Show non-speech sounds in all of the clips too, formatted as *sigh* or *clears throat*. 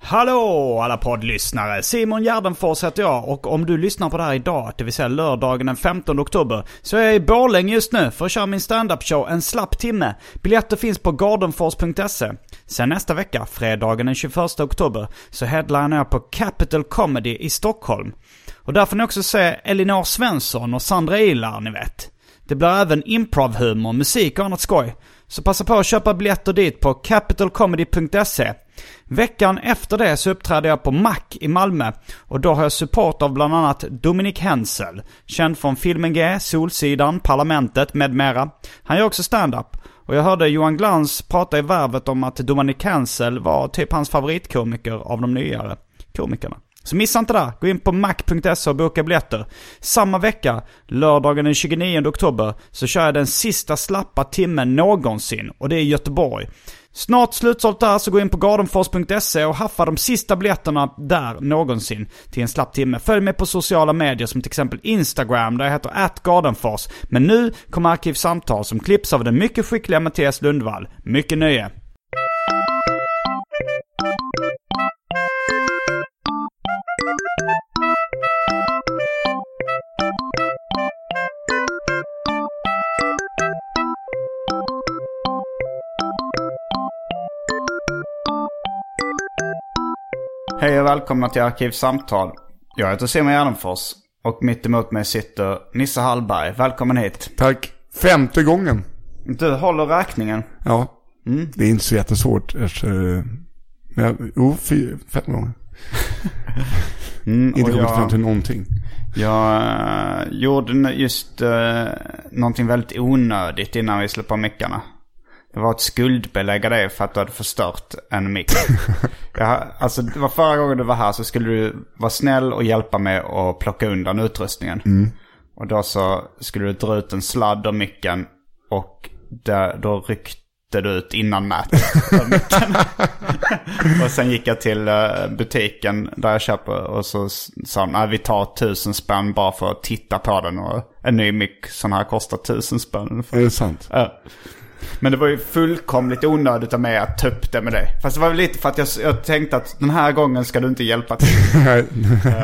Hallå alla poddlyssnare! Simon Gärdenfors heter jag och om du lyssnar på det här idag, det vill säga lördagen den 15 oktober, så är jag i Borlänge just nu för att köra min stand-up show en slapp timme. Biljetter finns på gardenfors.se. Sen nästa vecka, fredagen den 21 oktober, så headlinar jag på Capital Comedy i Stockholm. Och där får ni också se Elinor Svensson och Sandra Ilar, ni vet. Det blir även improv-humor, musik och annat skoj. Så passa på att köpa biljetter dit på capitalcomedy.se. Veckan efter det så uppträder jag på Mac i Malmö och då har jag support av bland annat Dominik Hensel, känd från Filmen G, Solsidan, Parlamentet med mera. Han gör också stand-up. Och jag hörde Johan Glans prata i Värvet om att Dominik Hensel var typ hans favoritkomiker av de nyare komikerna. Så missa inte det. Gå in på mac.se och boka biljetter. Samma vecka, lördagen den 29 oktober, så kör jag den sista slappa timmen någonsin. Och det är i Göteborg. Snart slutsålt där, så gå in på gardenfors.se och haffa de sista biljetterna där någonsin till en slapp timme. Följ mig på sociala medier som till exempel Instagram där jag heter atgardenfors. Men nu kommer Arkivsamtal som klipps av den mycket skickliga Mattias Lundvall. Mycket nöje! Hej och välkomna till Arkivsamtal. Jag heter Simon Gärdenfors och mitt emot mig sitter Nisse Hallberg. Välkommen hit. Tack. Femte gången. Du håller räkningen. Ja. Det är inte så jättesvårt. Men jag, jo, fy, fem gånger. *laughs* Mm, inte kommit jag- fram till någonting. Jag eh, gjorde just uh, någonting väldigt onödigt innan vi på mickarna. Det var att skuldbelägga dig för att du hade förstört en mick. *laughs* jag, alltså, det var förra gången du var här så skulle du vara snäll och hjälpa mig att plocka undan utrustningen. Och då så skulle du dra ut en sladd ur micken och där, då ryckte du ut innan mätet. *laughs* och sen gick jag till eh, butiken där jag köper och så sa de, nej vi tar tusen spänn bara för att titta på den. Och en ny mick sån här kostar tusen spänn. Är det sant? Ja. Men det var ju fullkomligt onödigt av mig att ta upp det med dig. Fast det var väl lite för att jag, jag tänkte att den här gången ska du inte hjälpa till. *laughs* Eh,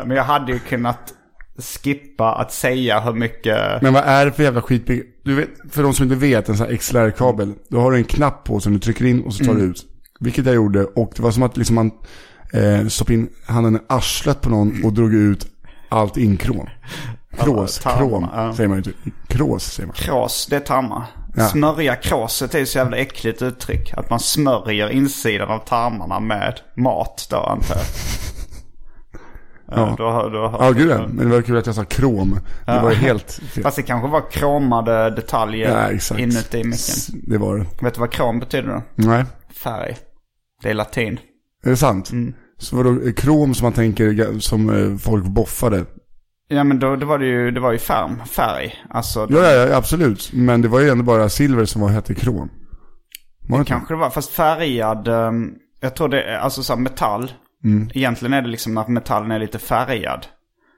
Men jag hade ju kunnat skippa att säga hur mycket... Men vad är det för jävla skit? Du vet, för de som inte vet, en sån här XLR-kabel. Då har du en knapp på som du trycker in och så tar Mm. du ut. Vilket jag gjorde. Och det var som att liksom man eh, stoppade in handen i arslet på någon och drog ut allt inkrom. Krås, ja. säger man ju inte. Krås säger man. Krås, det är tarmar. Ja. Smörja kråset är ju så jävla äckligt uttryck. Att man smörjer insidan av tarmarna med mat då antar jag. *laughs* Ja. Då, då, Ja, gud ja. Men det var kul att jag sa krom. Det var helt *laughs* fel. Fast det kanske var kromade detaljer Ja, inuti micken. Det var det. Vet du vad krom betyder då? Nej. Färg. Det är latin. Är det sant? Mm. Så vadå, krom som man tänker som eh, folk boffade? Ja men då, då var det ju, det var ju färm, färg. Alltså, Ja, ja, ja, absolut. Men det var ju ändå bara silver som var hette krom. Var det inte? kanske det var. Fast färgad, ehm, jag tror det är alltså så metall. Mm. Egentligen är det liksom när metallen är lite färgad.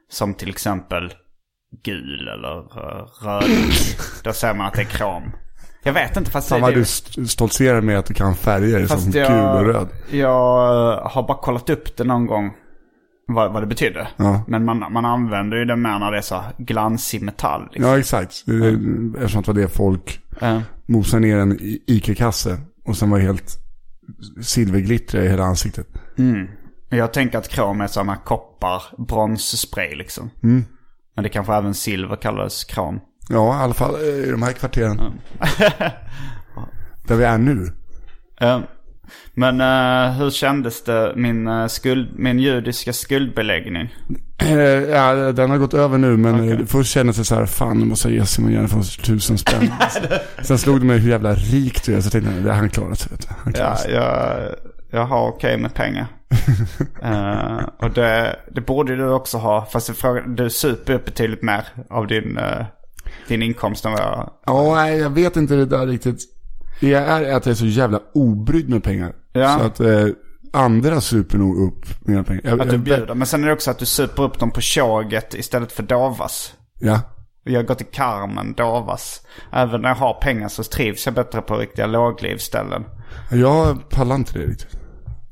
Som till exempel gul eller uh, röd. *laughs* då säger man att det är krom. Jag vet inte fast Fan det, vad du det, st- stoltserar med att du kan färger som fast gul jag, och röd. jag eh, har bara kollat upp det någon gång. Vad, vad det betyder. Ja. Men man, man använder ju det mer när det är så glansig metall. Liksom. Ja, exakt. Det, eftersom att det var det folk Ja. mosade ner en Ica-kasse och sen var helt silverglittra i hela ansiktet. Jag tänker att krom är samma koppar, bronsspray liksom. Men det kanske även silver kallades krom. Ja, i alla fall eh, i de här kvarteren. *laughs* Där vi är nu. Men eh, hur kändes det, min, eh, skuld, min judiska skuldbeläggning? Eh, ja, den har gått över nu men eh, först kändes det så här, fan nu måste jag ge Simon Gärdenfors tusen spänn. *laughs* Sen slog det mig hur jävla rik du är, så tänkte jag, det han klarat sig. Han klarar Ja, sig. jag, jag har okej med pengar. *laughs* Eh, och det, det borde du också ha. Fast jag frågar, du super upp betydligt mer av din, din inkomst än vad jag... Ja, nej, jag vet inte det där riktigt. Det är att jag är så jävla obrydd med pengar. Ja. Så att eh, andra super nog upp mina pengar. Jag, Att du jag- bjuder. Men sen är det också att du super upp dem på tjoget istället för Davas. Ja. Jag går till Carmen, Davas. Även när jag har pengar så trivs jag bättre på riktiga låglivsställen. Jag pallar inte det riktigt.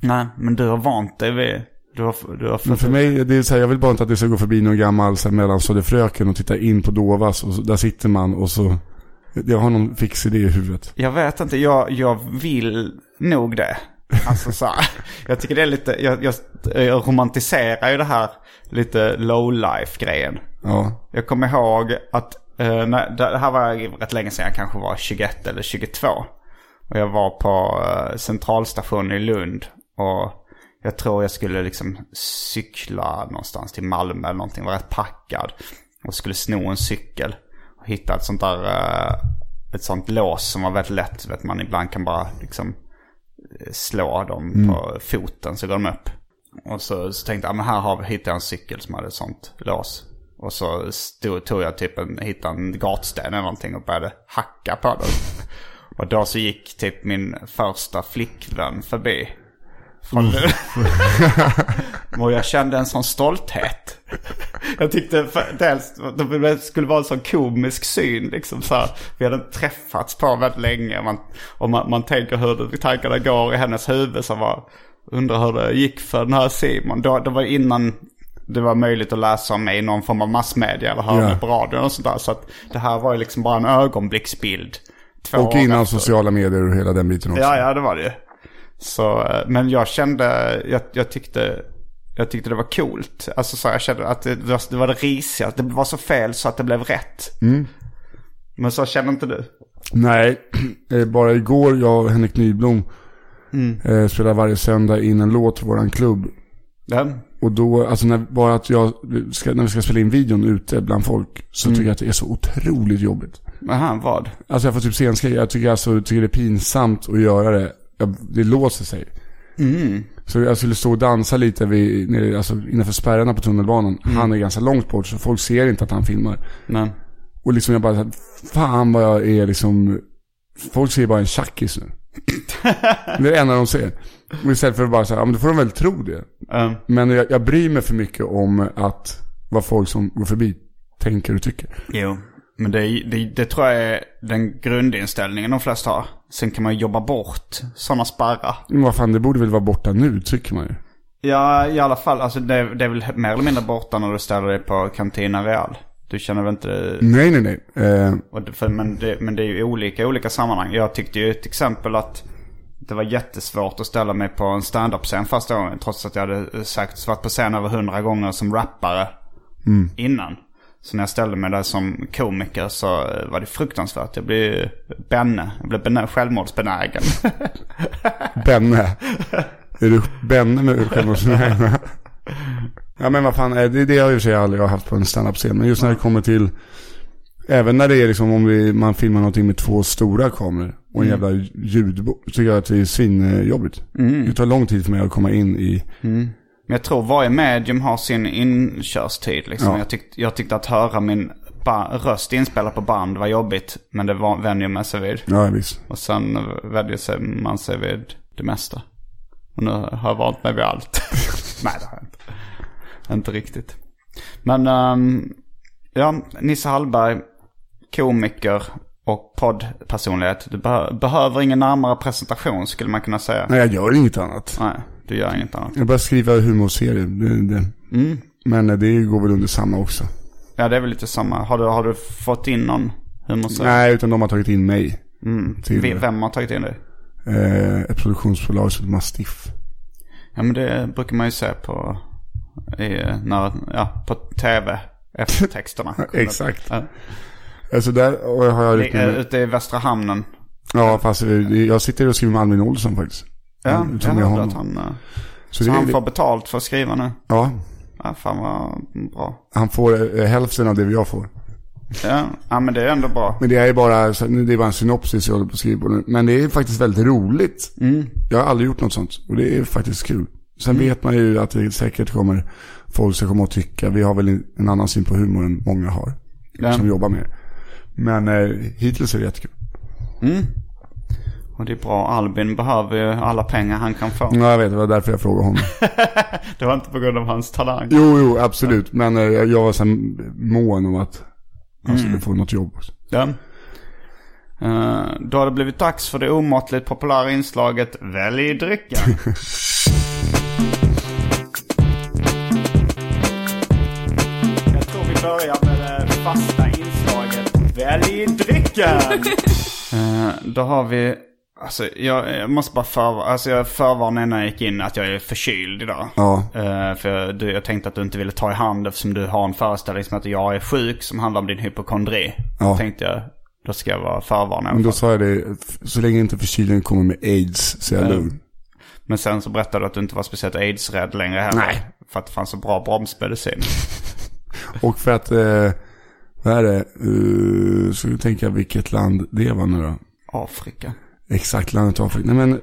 Nej, men du har vant dig vid... Du har, du har Men för mig, det är så här, jag vill bara inte att det ska gå förbi någon gammal mellanstadiefröken och titta in på Dovas. Och så, där sitter man och så... Jag har någon fix idé i huvudet. Jag vet inte, jag, jag vill nog det. Alltså så här, *laughs* jag tycker det är lite, jag, jag, jag romantiserar ju det här lite low life grejen. Ja. Jag kommer ihåg att, eh, när, det här var rätt länge sedan, jag kanske var 21 eller 22. Och jag var på eh, centralstationen i Lund. Och jag tror jag skulle liksom cykla någonstans till Malmö eller någonting. Var rätt packad. Och skulle sno en cykel. Hitta ett sånt där, eh, ett sånt lås som var väldigt lätt. Vet man ibland kan bara liksom eh, slå dem på foten så går de upp. Och så, så tänkte jag, men här har vi, hittade jag en cykel som hade ett sånt lås. Och så stod, tog jag typ en, hittade en gatsten eller någonting och började hacka på den. *laughs* Och då så gick typ min första flickvän förbi. Från och *laughs* jag kände en sån stolthet. Jag tyckte dels det skulle vara en sån komisk syn liksom så här, Vi hade inte träffats på väldigt länge. Man, och man, man tänker hur det, tankarna går i hennes huvud som var, undrar hur det gick för den här Simon. Då, det var innan det var möjligt att läsa om mig i någon form av massmedia eller höra mig på radion och sånt där. Så att det här var ju liksom bara en ögonblicksbild. Och innan efter. sociala medier och hela den biten också. Ja, ja det var det ju. Så, eh, men jag kände, jag, jag tyckte, jag tyckte det var coolt. Alltså så jag kände att det, var- det var det risiga. Det var så fel så att det blev rätt. Men så känner inte du? Nej, *clears throat* eh, bara igår jag och Henrik Nyblom eh, spelar varje söndag in en låt för våran klubb. Ja. Och då, alltså när, bara att jag, ska, när vi ska spela in videon ute bland folk så tycker jag att det är så otroligt jobbigt. Aha, vad? Alltså jag får typ scenskräck. Jag tycker alltså, tycker det är pinsamt att göra det. Jag, det låser sig. Så jag skulle stå och dansa lite vid, alltså innanför spärrarna på tunnelbanan. Han är ganska långt bort så folk ser inte att han filmar. Nej. Och liksom jag bara, fan vad jag är liksom, folk ser bara en tjackis nu. *laughs* det är det enda de ser. Och istället för att bara säga, ja men då får de väl tro det. Ja. Men jag, jag bryr mig för mycket om att vad folk som går förbi tänker och tycker. Jo. Men det, det, det tror jag är den grundinställningen de flesta har. Sen kan man ju jobba bort sådana spärrar. Men vad fan, det borde väl vara borta nu, tycker man ju. Ja, i alla fall. Alltså det, det är väl mer eller mindre borta när du ställer dig på Cantina Real. Du känner väl inte... Nej, nej, nej. Och det, för, men, det, men det är ju olika i olika sammanhang. Jag tyckte ju ett exempel att det var jättesvårt att ställa mig på en stand-up-scen första gången. Trots att jag hade sagt varit på scen över hundra gånger som rappare innan. Så när jag ställde mig där som komiker så eh, var det fruktansvärt. Jag blev benne. Jag blev benä- självmordsbenägen. *laughs* Benne. är du Benne med självmordsbenägen? Ja men vad fan, eh, det, det har jag i och för sig aldrig haft på en standup-scen. Men just när det kommer till, även när det är liksom om vi, man filmar någonting med två stora kameror och en jävla ljudbok. Tycker jag att det är svinjobbigt. Det tar lång tid för mig att komma in i, Men jag tror varje medium har sin inkörstid. Liksom. Ja. Jag, tyck, jag tyckte att höra min röst inspelad på band var jobbigt. Men det var, vänjer man sig vid. ja visst. Och sen vänjer sig man sig vid det mesta. Och nu har jag vant mig vid allt. *laughs* Nej, det har jag inte. Inte riktigt. Men, ehm, ja, Nisse Hallberg, komiker och poddpersonlighet. Du beh- behöver ingen närmare presentation skulle man kunna säga. Nej jag gör inget annat. Nej, du gör inget annat. Jag börjar skriva humorserier. Det, det. Men eh, det går väl under samma också. Ja, det är väl lite samma. Har du, har du fått in någon humorserie? Nej, utan de har tagit in mig. Till, V- Vem har tagit in dig? eh, ett produktionsbolag som heter Mastiff. Ja men det brukar man ju se på, i, när, ja, på tv. Eftertexterna. *laughs* Exakt. Ja. Alltså där och har jag Det Ute i Västra Hamnen. Ja, fast jag sitter och skriver med Albin Olsson faktiskt. Ja, Mm, som jag hörde att han... eh, Så, Så han det- får betalt för att skriva nu. Ja, Ja, fan vad bra. han får eh, hälften av det jag får. Ja, ja men det är ändå bra. Men det är bara, det är bara en synopsis jag håller på att skriva på nu. Men det är faktiskt väldigt roligt. Jag har aldrig gjort något sånt. Och det är faktiskt kul. Sen vet man ju att det säkert kommer folk som kommer att tycka. Vi har väl en annan syn på humor än många har. Ja. Som jobbar med det. Men eh, hittills är det jättekul. Och det är bra. Albin behöver ju alla pengar han kan få. Ja, jag vet. Det var därför jag frågade honom. *laughs* Det var inte på grund av hans talang. jo, jo, absolut. Men eh, jag var så mån om att han skulle få något jobb. också. Ja. Eh, då har det blivit dags för det omåttligt populära inslaget Välj drycken. *laughs* Jag tror vi börjar med det fasta inslaget Välj drycken. *laughs* Eh, då har vi, alltså jag, jag måste bara för, alltså jag förvarnade innan jag gick in att jag är förkyld idag. Ja. Eh, för jag, du, jag tänkte att du inte ville ta i hand eftersom du har en föreställning som att jag är sjuk som handlar om din hypokondri. Ja. Då tänkte jag, då ska jag vara förvarnad. Men då sa jag det, så länge inte förkylningen kommer med aids så är jag lugn. Men sen så berättade du att du inte var speciellt aids-rädd längre heller. Nej. För att det fanns så bra bromsmedicin. *laughs* Och för att, eh, vad är det, uh, så tänker jag vilket land det var nu då. Afrika. Exakt, landet Afrika. Nej men,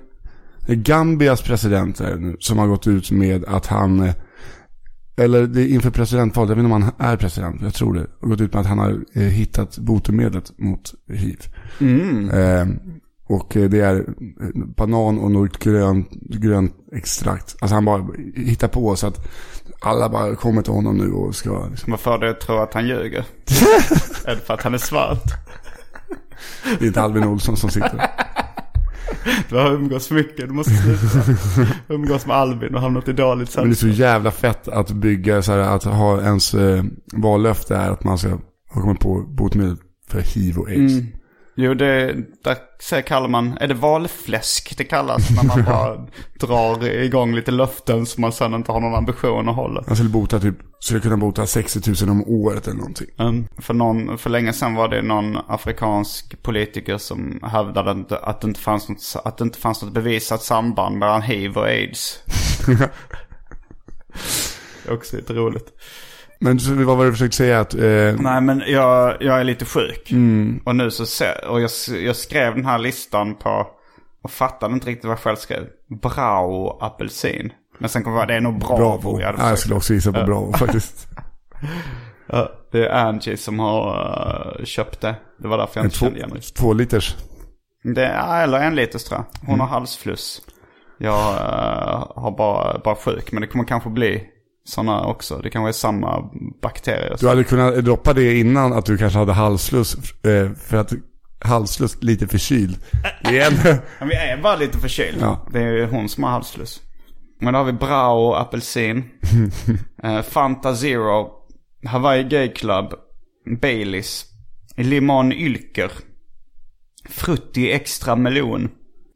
Gambias president är det nu, som har gått ut med att han, eh, eller det är inför presidentvalet, jag vet inte om han är president, jag tror det. Har gått ut med att han har eh, hittat botemedlet mot hiv. Eh, och eh, det är banan och något grönt, grönt extrakt. Alltså han bara hittar på så att alla bara kommer till honom nu och ska liksom, Vad får dig att tro att han ljuger? *laughs* är det för att han är svart? Det är inte Albin Olsson som sitter. *laughs* Du har umgås mycket, du måste sluta. umgås med Albin och hamnat i dåligt Men det är sällskap. så jävla fett att bygga så här, att ha ens eh, vallöfte är att man ska ha kommit på botemedel för hiv och aids. Jo, det, där säger kallar man, är det valfläsk det kallas? När man *laughs* bara drar igång lite löften som man sen inte har någon ambition att hålla. Han skulle bota typ, skulle kunna bota 60 000 om året eller någonting. Mm. För, någon, för länge sedan var det någon afrikansk politiker som hävdade att, att, det inte fanns något, att det inte fanns något bevisat samband mellan hiv och aids. *laughs* det är också lite roligt. Men vad var det du försökte säga? Att, eh, Nej men jag, jag är lite sjuk. Mm. Och nu så och jag, jag skrev den här listan på, och fattade inte riktigt vad jag själv skrev. Brau apelsin. Men sen kom jag det är nog Bravo. Bravo. Jag, Ja, jag skulle också gissa på Bravo faktiskt. *laughs* Det är Angie som har uh, köpt det. Det var därför jag inte två, kände igen det. två liters. det eller en liters tror jag. Hon har halsfluss. Jag eh, har bara, bara sjuk. Men det kommer kanske bli sådana också. Det kanske är samma bakterier. Du hade kunnat droppa det innan att du kanske hade halsfluss. Eh, för att halsfluss, lite förkyld. *laughs* Ändå... Men vi är bara lite förkyld. Ja. Det är hon som har halsfluss. Men då har vi Brau apelsin. *laughs* eh, Fanta Zero. Hawaii Gay Club. Baileys. Limon Ylker. Frutti Extra Melon.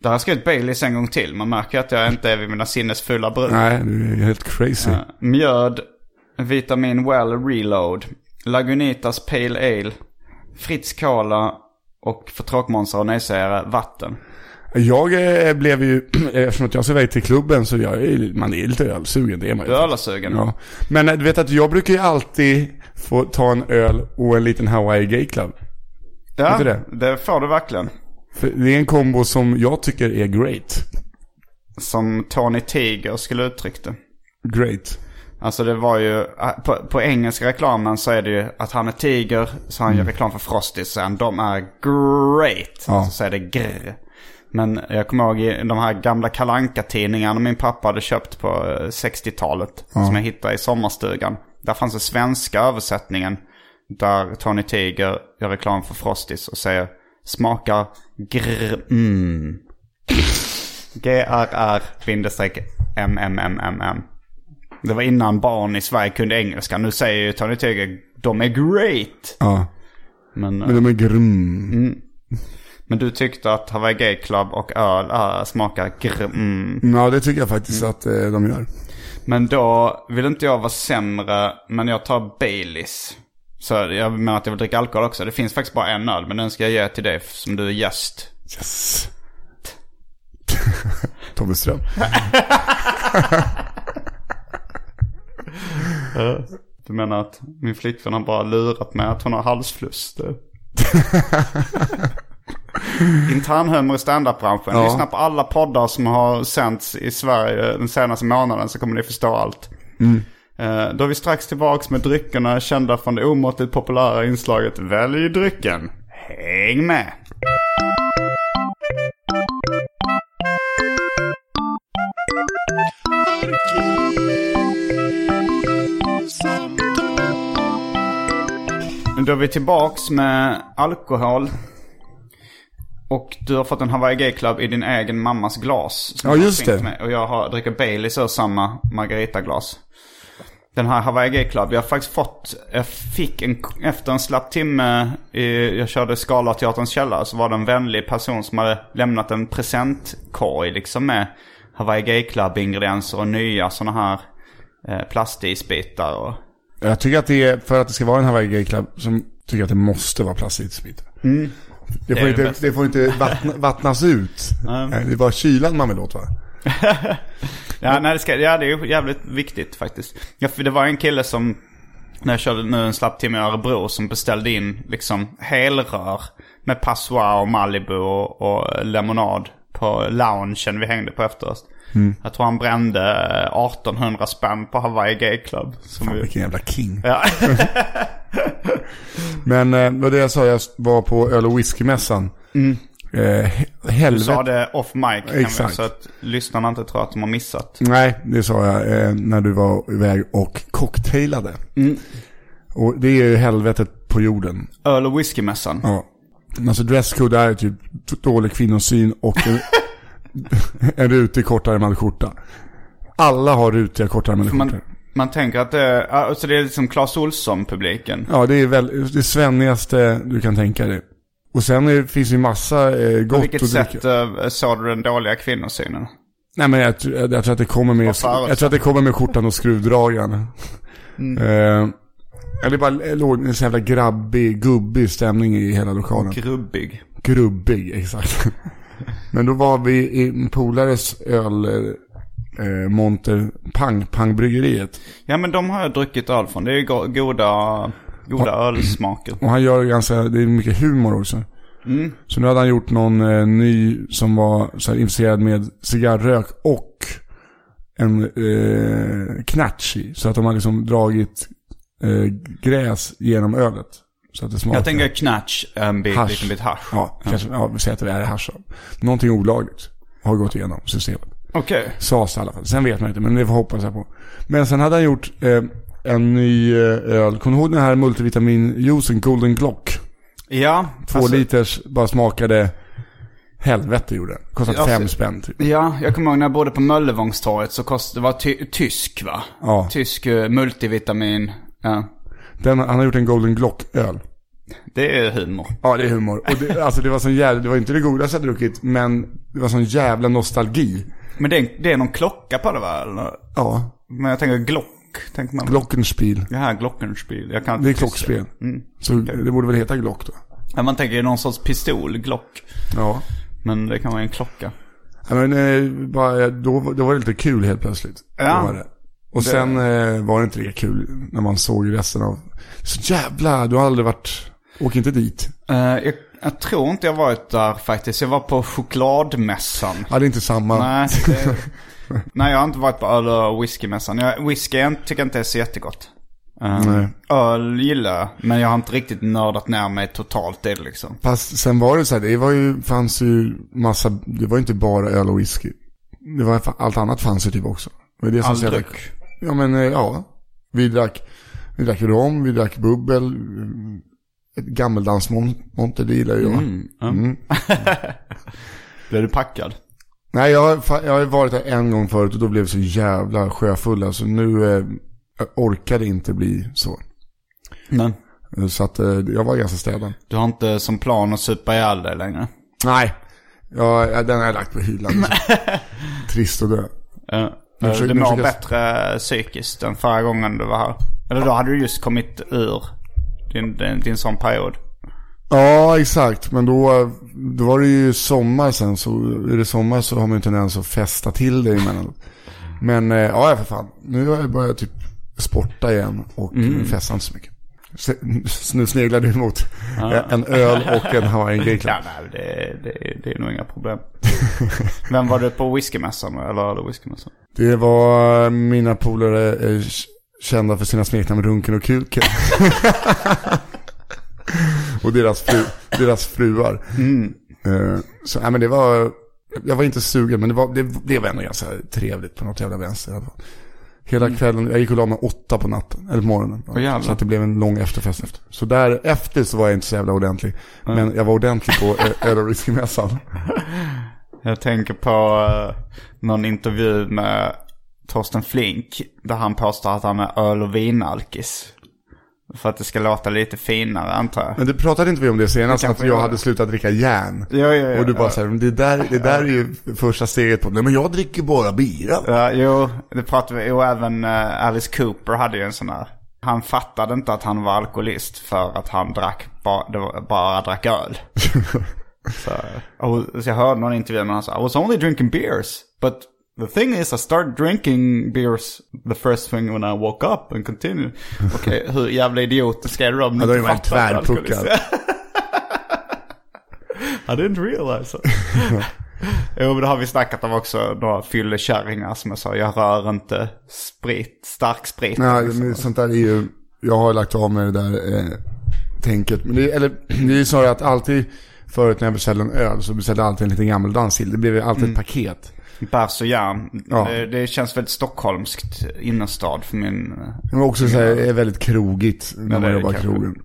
Där har jag skrivit Baileys en gång till. Man märker att jag inte är vid mina sinnesfulla bruk. Nej, du är helt crazy. Eh, Mjöd. Vitamin Well Reload. Lagunitas Pale Ale. Fritz Cola. Och för tråkmånsar och nejsägare vatten. Jag eh, blev ju, *clears throat* eftersom att jag ska iväg till klubben så jag är, man är lite ölsugen. Det är man ju. Du är ölsugen? Ja. Men eh, du vet att jag brukar ju alltid få ta en öl och en liten Hawaii Gay Club. Ja, det? det får du verkligen. För det är en kombo som jag tycker är great. Som Tony Tiger skulle uttryckt det. Great. Alltså det var ju, på, på engelska reklamen så är det ju att han är tiger, så han gör reklam för Frosties, så han, de är great. Ja. Så är det grr. Men jag kommer ihåg i de här gamla kalanka tidningarna min pappa hade köpt på eh, 60-talet. Som jag hittade i sommarstugan. Där fanns den svenska översättningen. Där Tony Tiger gör reklam för Frosties och säger smakar grr mm. GRR MMMMM. Det var innan barn i Sverige kunde engelska. Nu säger ju Tony Tiger de är great. Ja. Men, Men de är grym. Men du tyckte att Hawaii Gay Club och öl äh, smakar gr... Mm. Ja, det tycker jag faktiskt att eh, de gör. Men då vill inte jag vara sämre, men jag tar Baileys. Så jag menar att jag vill dricka alkohol också. Det finns faktiskt bara en öl, men den ska jag ge till dig som du är gäst. Yes. *laughs* Tobbe Ström. *laughs* Du menar att min flickvän har bara lurat mig att hon har halsfluss? Internhumor *laughs* i standup-branschen. Ja. Lyssna på alla poddar som har sänts i Sverige den senaste månaden så kommer ni förstå allt. Eh, Då är vi strax tillbaks med dryckerna kända från det omåttligt populära inslaget Välj drycken. Häng med! Då är vi tillbaks med alkohol. Och du har fått en Hawaii Gay Club i din egen mammas glas. Ja, just det. Med. Och jag har, dricker Baileys ur samma Margarita-glas. Den här Hawaii Gay Club, jag har faktiskt fått, jag fick en, efter en slapp timme, i, jag körde Skala Teaterns källare, så var det en vänlig person som hade lämnat en presentkorg liksom med Hawaii Gay Club ingredienser och nya sådana här eh, plastisbitar och Jag tycker att det är, för att det ska vara en Hawaii Gay Club, som tycker jag att det måste vara plastiksprit. Det, Mm. Det är får det inte, bästa. det får inte vattna, vattnas ut. Nej, Det är bara kylan man vill åt va? *laughs* Ja, nej, det, ska, ja, det är ju jävligt viktigt faktiskt. Ja, för det var en kille som, när jag körde nu en slapp timme i Örebro, som beställde in liksom helrör med Passoir och Malibu och, och lemonad på loungen vi hängde på efteråt. Jag tror han brände eh, 1800 spänn på Hawaii Gay Club. Som Fan vi, vilken jävla king. ja. *laughs* Men eh, det var det jag sa, jag var på öl och whiskymässan. Eh, Du sa det off mic, Exakt. så att lyssnarna inte tror att de har missat. Nej, det sa jag eh, när du var iväg och cocktailade. Och det är ju helvetet på jorden. Öl och whiskymässan. Ja. Alltså dresscode är typ dålig kvinnosyn och en, *laughs* en rutig kortärmad skjorta. Alla har rutiga kortärmade Man, skjortor. man tänker att det, alltså det är liksom Clas Ohlson-publiken. Ja, det är väl det svennigaste du kan tänka dig. Och sen är, finns ju massa eh, På gott vilket att dricka. sätt uh, såg du den dåliga kvinnosynen? Nej men jag, tr- jag tror att det kommer med, jag tror att det kommer med skjortan och skruvdragaren. Mm. Eh, eller bara låg en sån jävla grabbig, gubbig stämning i hela lokalen. Grubbig. Grubbig, exakt. *laughs* Men då var vi i en polares öl, eh, monter, Pang, Pangbryggeriet. Ja men de har jag druckit öl från. Det är ju go- goda, goda ölsmaker. Och han gör ganska, det är mycket humor också. Så nu hade han gjort någon eh, ny som var så här, infuserad med cigarrök och en eh, knatch i. Så att de har liksom dragit eh, gräs genom ölet. Så att det smakar. Jag tänker knatch, en bit, Hasch. liten bit hasch. Ja, kanske, ja, vi säger att det är hasch. då. Någonting olagligt har gått igenom systemet. Okej. Sas i alla fall. Sen vet man inte, men det hoppas jag på. Men sen hade han gjort eh, en ny eh, öl. Kommer du ihåg den här multivitaminjuicen Golden Glock? Ja. Två alltså- liters, bara smakade helvete gjorde den. Kostade Alltså- fem spänn typ. Ja, jag kommer ihåg när jag bodde på Möllevångsttorget så kostade, det var ty- tysk va? Ja. Tysk eh, multivitamin. Ja. Den, han har gjort en Golden Glock-öl. Det är humor. Ja, det är humor. Och det, alltså det var sån jävla, det var inte det godaste jag druckit, men det var sån jävla nostalgi. Men det är, det är någon klocka på det va? Eller? Ja, Men jag tänker Glock. Tänker man. Glockenspiel. Det här Glockenspiel. Jag kan Det är klockspel. Så det borde väl heta Glock då. Ja, man tänker någon sorts pistol, Glock. Ja. Men det kan vara en klocka. Ja, men eh, bara, då, då var det lite kul helt plötsligt. Ja. Då var det. Och sen eh, var det inte lika kul när man såg resten av... Så jävla, du har aldrig varit... Åk inte dit. Eh, jag, jag tror inte jag varit där faktiskt. Jag var på chokladmässan. Ja, det är inte samma. Nej, det, *laughs* *laughs* nej, jag har inte varit på öl och whiskymässan. Jag, whisky jag tycker jag inte är så jättegott. Um, öl gillar jag, men jag har inte riktigt nördat ner mig totalt i det liksom. Fast sen var det så här, det var ju, fanns ju massa, det var ju inte bara öl och whisky. Det var, allt annat fanns ju typ också. Det det All dryck. Ja men eh, ja. Vi drack, vi drack rom, vi drack bubbel. Ett gammeldansmonter, det gillar jag. Mm, ja. Mm. *laughs* Blev du packad? Nej, jag, har jag har varit där en gång förut och då blev vi så jävla sjöfulla. Så nu eh, jag orkade inte bli så. Nej. Så att eh, jag var ganska städad. Du har inte som plan att supa ihjäl dig längre? Nej, ja, den har jag lagt på hyllan. *laughs* Trist att dö. Nu försöker- du mår försöker jag- bättre psykiskt än förra gången du var här. Eller då hade du just kommit ur din, din, din sån period. Ja, exakt. Men då, då var det ju sommar sen. Så är det sommar så har man ju en tendens att festa till det emellanåt. Men eh, ja, för fan. Nu har jag börjat typ sporta igen och mm. festar inte så mycket. Nu sneglar du mot en öl och en Hawaiian Ja, Gayclub. nej, det, det, det är nog inga problem. Vem var du på whiskymässan eller eller whiskymässan? Det var mina polare eh, kända för sina smeknamn Runken och Kuken. *laughs* och deras, fru, deras fruar. Eh, så nej, men det var, jag var inte sugen men det, var, det blev ändå ganska trevligt på något jävla vänster. Hela kvällen, jag gick och la mig åtta på natten, eller på morgonen. Jävlar. så att det blev en lång efterfest efter. Så därefter så var jag inte så jävla ordentlig. Men jag var ordentlig på eh, öl och whiskymässan. *laughs* Jag tänker på uh, någon intervju med Torsten Flink. Där han påstår att han är öl och vinalkis. För att det ska låta lite finare antar jag. Men det pratade inte vi om det senast, Det att jag jag- hade slutat dricka järn. Ja, ja, ja, och du bara säger, det där, det där är ju första steget på, nej men jag dricker bara bira. Ja, jo, det pratade vi. Och även uh, Alice Cooper hade ju en sån här. Han fattade inte att han var alkoholist för att han drack ba, det var- bara drack öl. *laughs* så, och, så jag hörde någon intervju med sa I was only drinking beers. But the thing is I started drinking beers the first thing when I woke up and continued. Okej, *laughs* hur jävla idiotisk är du om du då inte man fattar att du är tvärpuckad. alkoholist? *laughs* I didn't realize it. *laughs* Jo men det har vi snackat om också. Några fyllekärringar som jag sa. Jag rör inte sprit, stark sprit. Nej, men sånt där är ju, jag har lagt av med det där eh, tänket. Men det, eller, det är ju snarare att alltid, förut när jag beställde en öl så beställde jag alltid en liten gammeldans till. Det blev ju alltid Mm. ett paket. Bärs och järn. Ja. Det, det känns väldigt stockholmskt innerstad för min... Det var också så här, är väldigt krogigt när Ja, man jobbar i kanske. krogen.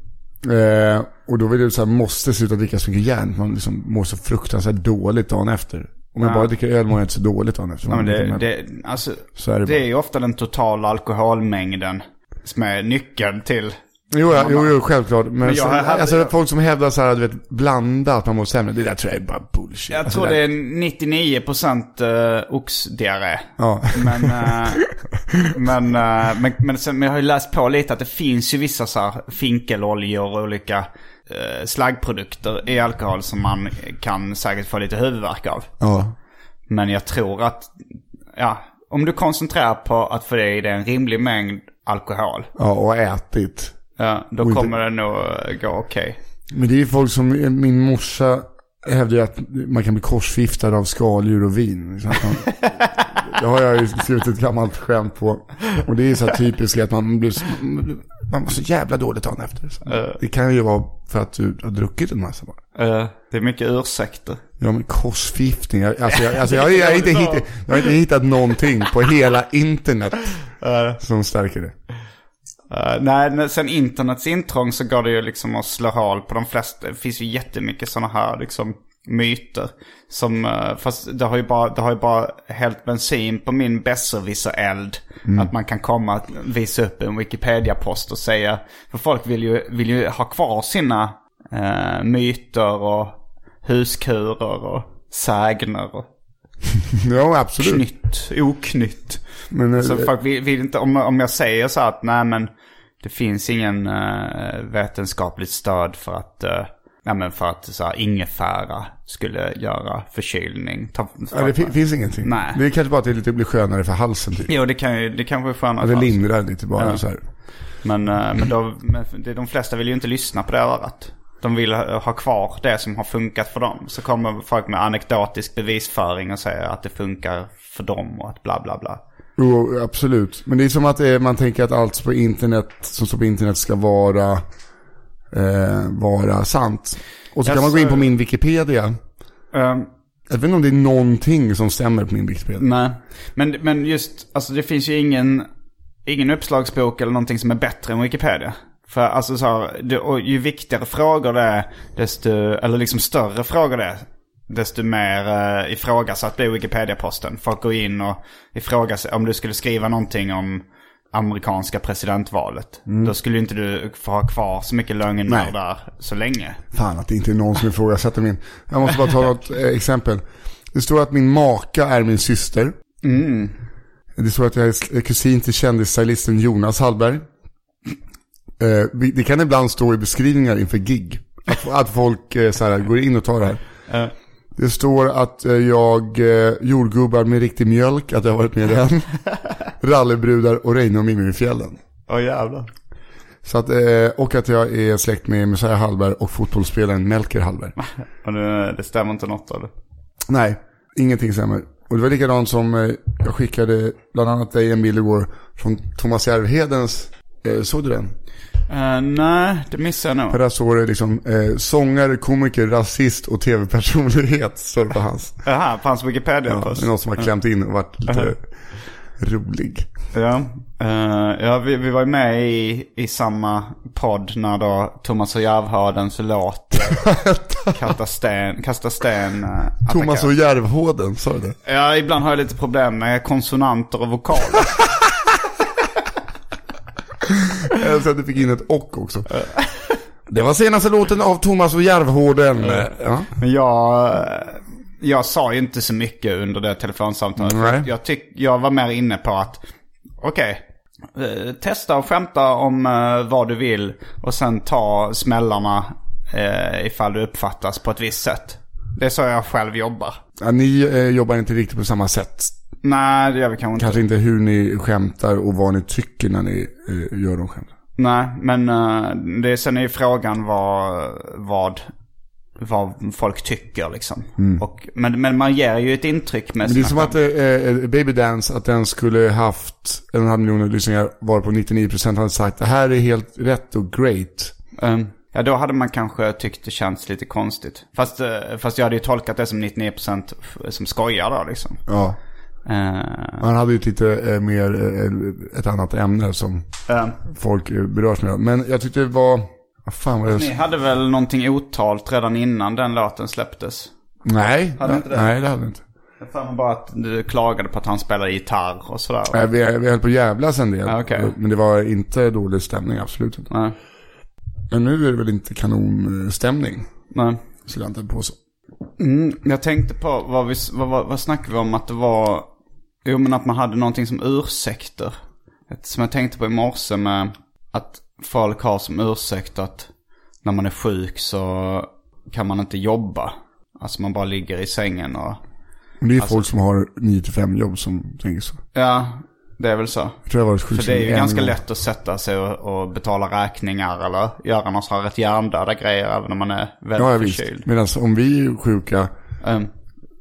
Eh, och då vill du så här, måste sluta dricka så mycket järn. Man liksom mår så fruktansvärt dåligt dagen efter. Om jag Ja. bara dricker öl mår jag inte så dåligt dagen efter. Ja, men det, det, alltså, Så är det det bara. är ju ofta den totala alkoholmängden som är nyckeln till... Jo, ja, jo, jo, självklart. Men, jag så, har- hade- alltså, folk som hävdar så här, du vet, blanda att man mår sämre. Det där tror jag är bara bullshit. Jag Alltså, tror det är 99% uh, oxdiarré. Ja. Men, eh, *laughs* men, eh, men, men, sen, men jag har ju läst på lite att det finns ju vissa så här finkeloljor och olika uh, slaggprodukter i alkohol som man kan säkert få lite huvudvärk av. Ja. Men jag tror att, ja, om du koncentrerar på att få i dig en rimlig mängd alkohol. ja, och ätit. Ja, då Och inte- kommer det nog gå okej. Men det är ju folk som, min morsa hävdar ju att man kan bli korsfiftad av skaldjur och vin. *laughs* Det har jag ju skrivit ett gammalt skämt på. Och det är så här typiskt att man blir så, man mår så jävla dåligt dagen efter. Så Det kan ju vara för att du har druckit en massa bara. Eh, det är mycket ursäkter. Ja men korsfiftning, jag- alltså, jag, alltså jag, jag, har inte *laughs* hittat, jag har inte hittat någonting på hela internet som stärker det. Uh, nej, sen internets intrång så går det ju liksom att slå hål på de flesta. Det finns ju jättemycket sådana här liksom myter. Som, eh, fast det har ju bara, det har ju bara hällt bensin på min besserwisser-eld. Att man kan komma och visa upp en Wikipedia-post och säga. För folk vill ju, vill ju ha kvar sina eh, myter och huskurer och sägner och *laughs* Ja absolut. knytt, oknytt. Men, Så folk vill, vill inte, om, om jag säger så att nej men det finns ingen uh, vetenskapligt stöd för att, uh, nej men för att så här, ingefära skulle göra förkylning. Ta, ja, det fi- finns ingenting. Nej. Det är kanske bara att det lite blir skönare för halsen typ. Jo det kan ju, det kanske är skönare. Ja, det lindrar lite bara Ja. så här. Men, eh, men, då, men de flesta vill ju inte lyssna på det örat. De vill ha, ha kvar det som har funkat för dem. Så kommer folk med anekdotisk bevisföring och säger att det funkar för dem och att bla bla bla. Jo, absolut. Men det är som att är, man tänker att allt på internet, som står på internet ska vara, eh, vara sant. Och så kan man gå in på min Wikipedia. Um, Jag vet inte om det är någonting som stämmer på min Wikipedia. Nej, men, men just, alltså det finns ju ingen, ingen uppslagsbok eller någonting som är bättre än Wikipedia. För alltså så här, det, och ju viktigare frågor det är, desto, eller liksom större frågor det är, desto mer uh, ifrågasatt blir Wikipedia-posten. Folk går in och ifrågasätter, om du skulle skriva någonting om amerikanska presidentvalet. Då skulle inte du få ha kvar så mycket där så länge. Fan att det inte är någon som ifrågasätter min. Jag måste bara ta *laughs* något eh, exempel. Det står att min maka är min syster. Det står att jag är kusin till kändisstylisten Jonas Hallberg. Eh, det kan ibland stå i beskrivningar inför gig. Att, att folk eh, så här, går in och tar det här. Det står att eh, jag eh, jordgubbar med riktig mjölk, att jag har varit med i den. *laughs* Rallybrudar och Reine och Mimmi i fjällen. Åh jävlar. Så att, eh, och att jag är släkt med Messiah Hallberg och fotbollsspelaren Melker Hallberg. *laughs* Och det, det stämmer inte något av det. Nej, ingenting stämmer. Och det var likadant som eh, jag skickade bland annat dig en bild igår från Thomas Järvhedens, såg du den? Eh, nej, det missade jag För nog. där står det liksom eh, sångare, komiker, rasist och tv-personlighet, står det på hans. Jaha, på hans Wikipedia Ja, först. är någon som har klämt in och varit lite rolig. Ja, Eh, ja vi, vi var ju med i, i samma podd när då Thomas och Järvhödens låt eh, *laughs* Kasta sten, kasta sten eh, Thomas och. Järvhåden, sa du det? Ja, ibland har jag lite problem med konsonanter och vokaler. *laughs* *laughs* Älskar att du fick in ett och också. Det var senaste låten av Thomas och Järvhåden. Ja. Men jag, jag sa ju inte så mycket under det telefonsamtalet. Nej. Jag, tyck, jag var mer inne på att, okej, eh, testa och skämta om eh, vad du vill. Och sen ta smällarna eh, ifall du uppfattas på ett visst sätt. Det är så jag själv jobbar. Ja, ni jobbar inte riktigt på samma sätt. Nej, det gör vi kanske inte. Kanske inte hur ni skämtar och vad ni tycker när ni eh, gör de skämten. Nej, men uh, det sen är ju frågan vad, vad, vad folk tycker liksom. Och, men, men man ger ju ett intryck med Mm. Men det är som att eh, eh, Baby Dance, att den skulle haft en halv miljon lyssningar, var på 99% hade sagt det här är helt rätt och great. Um, ja, då hade man kanske tyckt det känns lite konstigt. Fast, eh, fast jag hade ju tolkat det som 99% f- som skojar då liksom. Ja. Uh, Man hade ju lite eh, mer eh, ett annat ämne som folk eh, berörs med. Men jag tyckte det var, vad fan var det? ni hade väl någonting otalt redan innan den låten släpptes? Nej, Hade inte det? nej det hade vi inte. Jag för mig bara att du klagade på att han spelade gitarr och sådär. Nej, vi, vi höll på att jävlas en del. Okej. Men det var inte dålig stämning, absolut inte. Nej, Men nu är det väl inte kanonstämning. nej. Skulle jag inte på så. Mm, jag tänkte på, vad, vi, vad, vad, vad snackade vi om att det var? Jo men att man hade någonting som ursäkter. Ett, som jag tänkte på i morse med att folk har som ursäkt att när man är sjuk så kan man inte jobba. Alltså man bara ligger i sängen och... Men det är Alltså- folk som har 9-5 jobb som tänker så. Ja, det är väl så. Jag tror jag varit För det är ju ganska gång. lätt att sätta sig och, och betala räkningar eller göra sån här rätt hjärndöda grejer även om man är Ja, väldigt visst. förkyld. Medan om vi är sjuka, Um,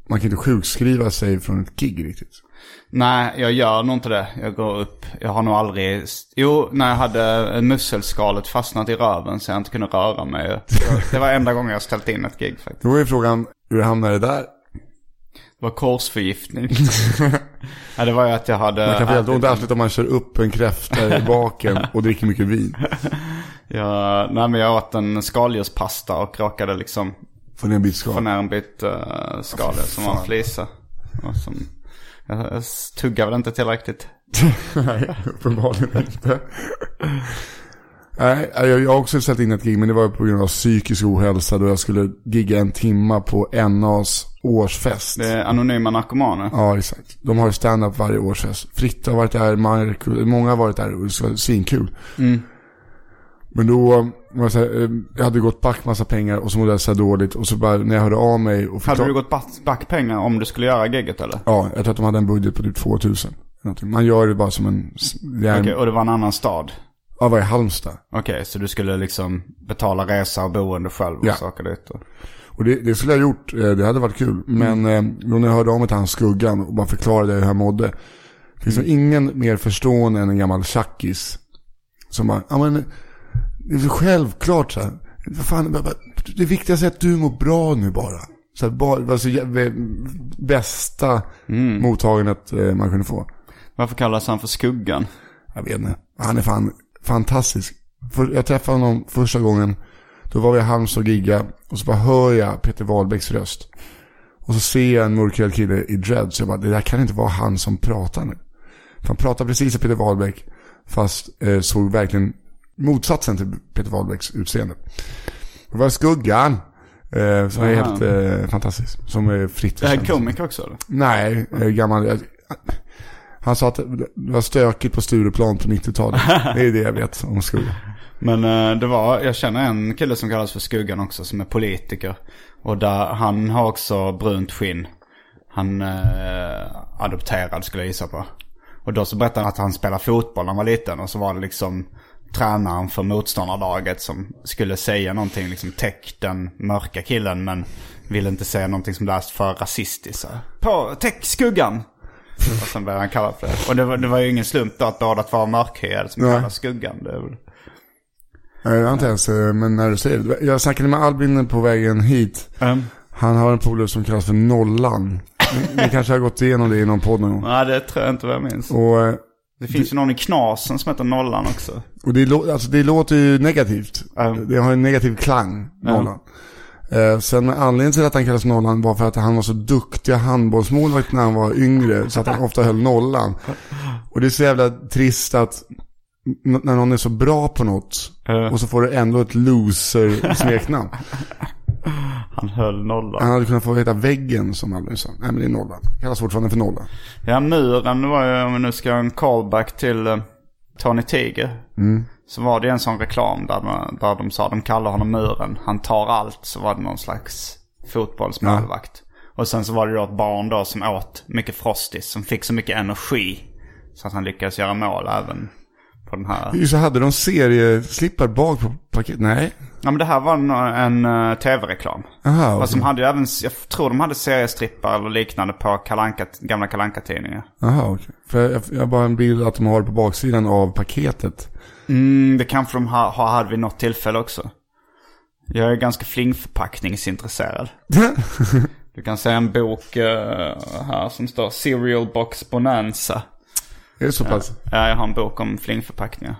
man kan inte sjukskriva sig från ett gig riktigt. Nej, jag gör nog inte det. Jag går upp. Jag har nog aldrig... Jo, när jag hade musselskalet fastnat i röven så jag inte kunde röra mig. Det var- enda gången jag ställt in ett gig faktiskt. Då är frågan, hur hamnar det där? Det var korsförgiftning. *laughs* ja, det var ju att jag hade... Man kan få jävla ont arslet om man kör upp en kräfta i *laughs* baken och dricker mycket vin. Ja, nej men jag åt en skaldjurspasta och råkade liksom Får ni en bit skal? få ner en bit uh, skaldjur som var en flisa. Som, jag, tuggade väl inte tillräckligt. *laughs* Nej, uppenbarligen inte. Nej, jag har också ställt in ett gig, men det var på grund av psykisk ohälsa då jag skulle gigga en timma på NAs årsfest. Det är anonyma narkomaner. Ja, exakt. De har ju stand-up varje årsfest. Fritte har varit där, Mark, många har varit där och det vara svinkul. Men då var jag här, eh, jag hade gått back massa pengar och så mådde jag så dåligt. Och så bara när jag hörde av mig och Hade du gått back, pengar om du skulle göra gigget eller? Ja, jag tror att de hade en budget på typ 2000. Någonting. Man gör det bara som en... Det Okej, och det var en annan stad? Ja, vad är Halmstad? Okej, så du skulle liksom betala resa och boende själv och Ja. saker dit? Och... Och det, det skulle jag ha gjort, eh, det hade varit kul. Men eh, då när jag hörde av mig till han Skuggan och bara förklarade hur jag mådde. Det finns nog ingen mer förstående än en gammal tjackis. Som bara, ja men, det är självklart så här. Fan, det viktigaste är att du mår bra nu bara. Så här, bara, alltså, bästa mottagandet eh, man kunde få. Varför kallas han för Skuggan? Jag vet inte. Han är fan fantastisk. För, jag träffade honom första gången. Då var vi i Halmstad och gigga. Och så bara hör jag Peter Wahlbecks röst. Och så ser jag en mörkhyad kille i dreads. Så jag bara, det där kan inte vara han som pratar nu. För han pratar precis som Peter Wahlbeck. Fast eh, såg verkligen motsatsen till Peter Wahlbecks utseende. Det var Skuggan. Eh, som är helt eh, fantastisk. Som är fritt Det här komiker också eller? Nej, eh, gammal. eh, Han sa att det var stökigt på Stureplan på 90-talet. *laughs* Det är det jag vet om Skuggan. Men eh, det var, jag känner en kille som kallas för Skuggan också som är politiker. Och där, han har också brunt skinn. Han eh, adopterad skulle jag gissa på. Och då så berättade han att han spelade fotboll när han var liten. Och så var det liksom tränaren för motståndarlaget som skulle säga någonting, liksom täck den mörka killen. Men ville inte säga någonting som lät för rasistiskt. så På, täck skuggan! Och sen blev han kallad för det. Och det var, det var ju ingen slump då att båda två var mörkhyade som kallas skuggan. Det väl... Nej, Jag har inte ens, eh, men när du säger det. Jag snackade med Albin på vägen hit. Um. Han har en polare som kallas för Nollan. Ni- Ni kanske har gått igenom det i någon podd någon gång. Nej, det tror jag inte vad jag minns. Och, eh, Det finns ju någon i Knasen som heter Nollan också. och det, alltså det låter ju negativt. Ja. Det har en negativ klang, Nollan. Eh, sen anledningen till att han kallas Nollan var för att han var så duktig handbollsmålvakt när han var yngre. Så att han ofta höll nollan. Och det är så jävla trist att när någon är så bra på något Ja. och så får du ändå ett loser-smeknamn. *laughs* Han höll Nollan. Han hade kunnat få heta Väggen som Albin sa. Nej men det är Nollan. Kallas fortfarande för Nollan. Ja, muren var ju, om vi nu ska göra en callback till uh, Tony Tiger. Så var det en sån reklam där, man, där de sa de kallar honom muren. Han tar allt. Så var det någon slags fotbollsmålvakt. Och sen så var det då ett barn då som åt mycket Frosties. Som fick så mycket energi. Så att han lyckades göra mål även på den här. Så hade de serieslippar bak på paketet? Nej. Ja men det här var en, en uh, tv-reklam. Aha, Fast okej. de hade ju även, jag tror de hade seriestrippar eller liknande på Kalanka, gamla kalanka tidningar Aha, okej. För jag, jag har bara en bild att de har det på baksidan av paketet. Mm, det kanske de ha, ha, hade vid något tillfälle också. Jag är ganska flingförpackningsintresserad. *laughs* Du kan se en bok eh, här som står Cereal Box Bonanza. Är det så pass? Ja, jag har en bok om flingförpackningar.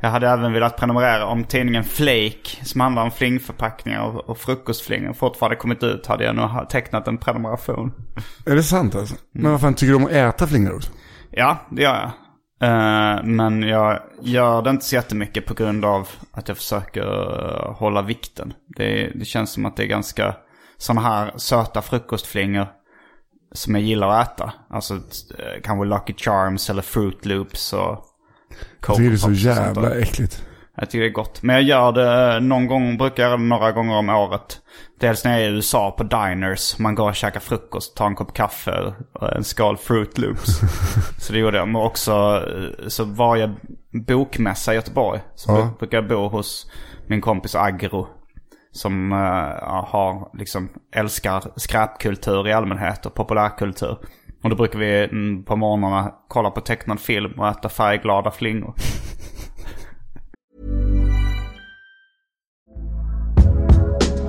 Jag hade även velat prenumerera om tidningen Flake som handlar om flingförpackningar och, och frukostflingor fortfarande kommit ut hade jag nog tecknat en prenumeration. Är det sant alltså? Men vad fan, tycker du om att äta flingor också? Ja, det gör jag. Eh, men jag gör det inte så jättemycket på grund av att jag försöker eh, hålla vikten. Det, det känns som att det är ganska sådana här söta frukostflingor som jag gillar att äta. Alltså eh, kanske Lucky Charms eller Fruit Loops och Jag tycker det är så jävla äckligt. Jag tycker det är gott. Men jag gör det eh, någon gång, brukar det några gånger om året. Dels när jag är i USA på diners. Man går och käkar frukost, tar en kopp kaffe och en skål Fruit Loops. *laughs* så det gjorde jag. Men också eh, så varje bokmässa i Göteborg så Ja. bru- brukar jag bo hos min kompis Agro. Som eh, har liksom älskar skräpkultur i allmänhet och populärkultur. Och då brukar vi mm, på morgnarna kolla på tecknad film och äta färgglada flingor. *laughs*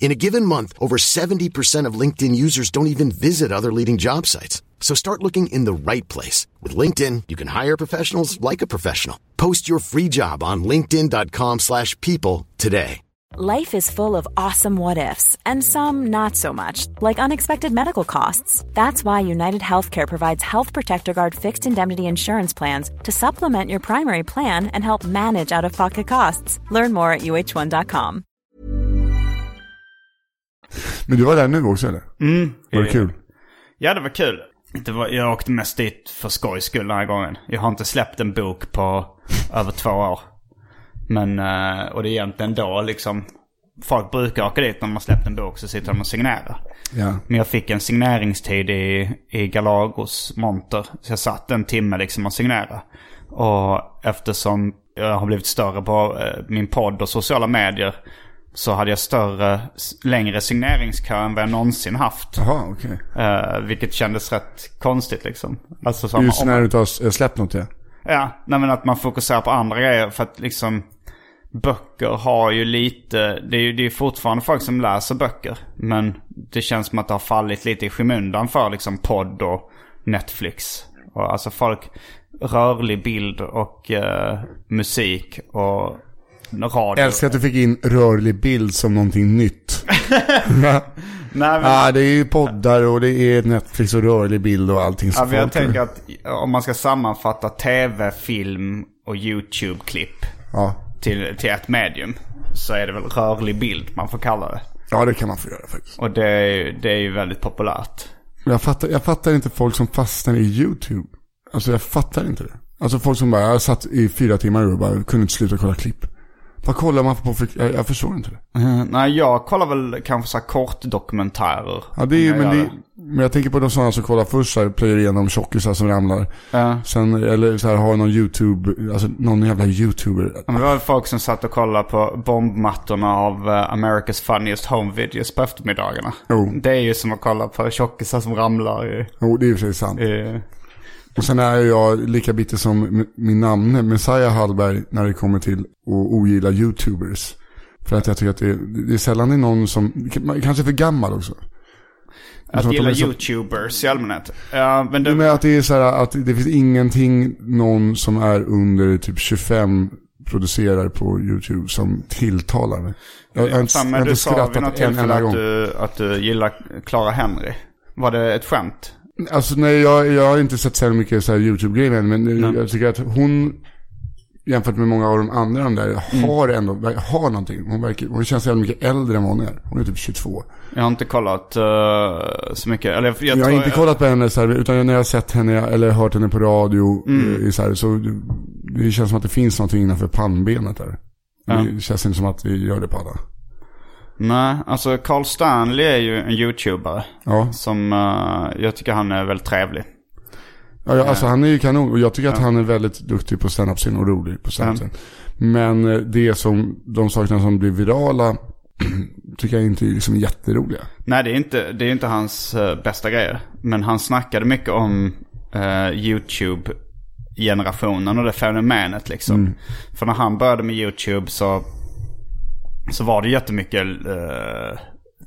In a given month, over 70% of LinkedIn users don't even visit other leading job sites. So start looking in the right place. With LinkedIn, you can hire professionals like a professional. Post your free job on linkedin.com/people slash people today. Life is full of awesome what ifs, and some not so much, like unexpected medical costs. That's why United Healthcare provides Health Protector Guard fixed indemnity insurance plans to supplement your primary plan and help manage out of pocket costs. Learn more at uh1.com. Men du var där nu också eller? Mm. Var det kul? Ja, det var kul. Det var, jag åkte mest dit för skojs skull den här gången. Jag har inte släppt en bok på över två år. Men, eh, och det är egentligen då liksom folk brukar åka dit när man släppt en bok så sitter de och signerar. Ja. Men jag fick en signeringstid i, i Galagos monter. Så jag satt en timme liksom och signerade. Och eftersom jag har blivit större på eh, min podd och sociala medier. Så hade jag större, längre signeringskö än vad jag någonsin haft. Jaha, okej. Eh, vilket kändes rätt konstigt liksom. Alltså som, Just om när man- du har släppt något ja. Ja, nej men att man fokuserar på andra grejer för att liksom Böcker har ju lite, det är ju det är fortfarande folk som läser böcker. Men det känns som att det har fallit lite i skymundan för liksom podd och Netflix. Och alltså folk, rörlig bild och eh, musik och radio. Älskar att du fick in rörlig bild som någonting nytt. *laughs* Nej, men, Ja, det är ju poddar och det är Netflix och rörlig bild och allting. ja, jag tänker att om man ska sammanfatta tv, film och YouTube-klipp Ja. till, till ett medium. Så är det väl rörlig bild man får kalla det. ja, det kan man få göra faktiskt. Och det är, det är ju väldigt populärt. Jag fattar, jag fattar inte folk som fastnar i YouTube. Alltså jag fattar inte det. Alltså folk som bara, jag satt i fyra timmar och bara kunde inte sluta kolla klipp. Vad kollar man på för, jag, jag förstår inte det. Eh, nej, jag kollar väl kanske så här kortdokumentärer. Ja, det är ju, jag men, det, men jag tänker på de sådana som kollar först så här, plöjer igenom tjockisar som ramlar. Ja. Sen, eller så här, har någon YouTube, alltså någon jävla YouTuber. Ja, men Det var folk som satt och kollade på bombmattorna av eh, America's Funniest Home Videos på eftermiddagarna. Jo. Det är ju som att kolla på tjockisar som ramlar. Jo, det är och för sig sant. Och sen är jag lika bitter som min namne, Messiah Hallberg, när det kommer till att ogilla YouTubers. För att jag tycker att det är, det är sällan det är någon som, kanske för gammal också. att att gilla så- YouTubers i allmänhet. Ja, men det... Men att det är så här att det finns ingenting någon som är under typ 25 producerar på YouTube som tilltalar mig. Jag, har inte- jag har du inte skrattat en enda att gång. du, att du gillar Clara Henry. Var det ett skämt? Alltså nej, jag, jag har inte sett så mycket så här YouTube-grejer än, men Nej. jag tycker att hon, jämfört med många av de andra där, Mm. har ändå, har någonting. Hon, verkar, hon känns jävligt mycket äldre än vad hon är. Hon är typ 22. Jag har inte kollat eh, så mycket. Eller jag, jag Jag, har inte kollat på henne så här, utan när jag har sett henne eller hört henne på radio, Mm. eh, så, här, så det, det känns som att det finns någonting innanför pannbenet där. Ja. Det känns inte som att vi gör det på alla. Nej, alltså Carl Stanley är ju en YouTubare. Ja, Som eh, jag tycker han är väldigt trevlig. ja ja, alltså han är ju kanon och jag tycker att han är väldigt duktig på stand-up-scen och rolig på stand-up-scen. Men eh, det som, de sakerna som blir virala, *clears throat* tycker jag inte är liksom jätteroliga. Nej, det är inte, det är inte hans eh, bästa grejer. Men han snackade mycket om eh, YouTube-generationen och det fenomenet liksom. För när han började med YouTube så, så var det jättemycket eh,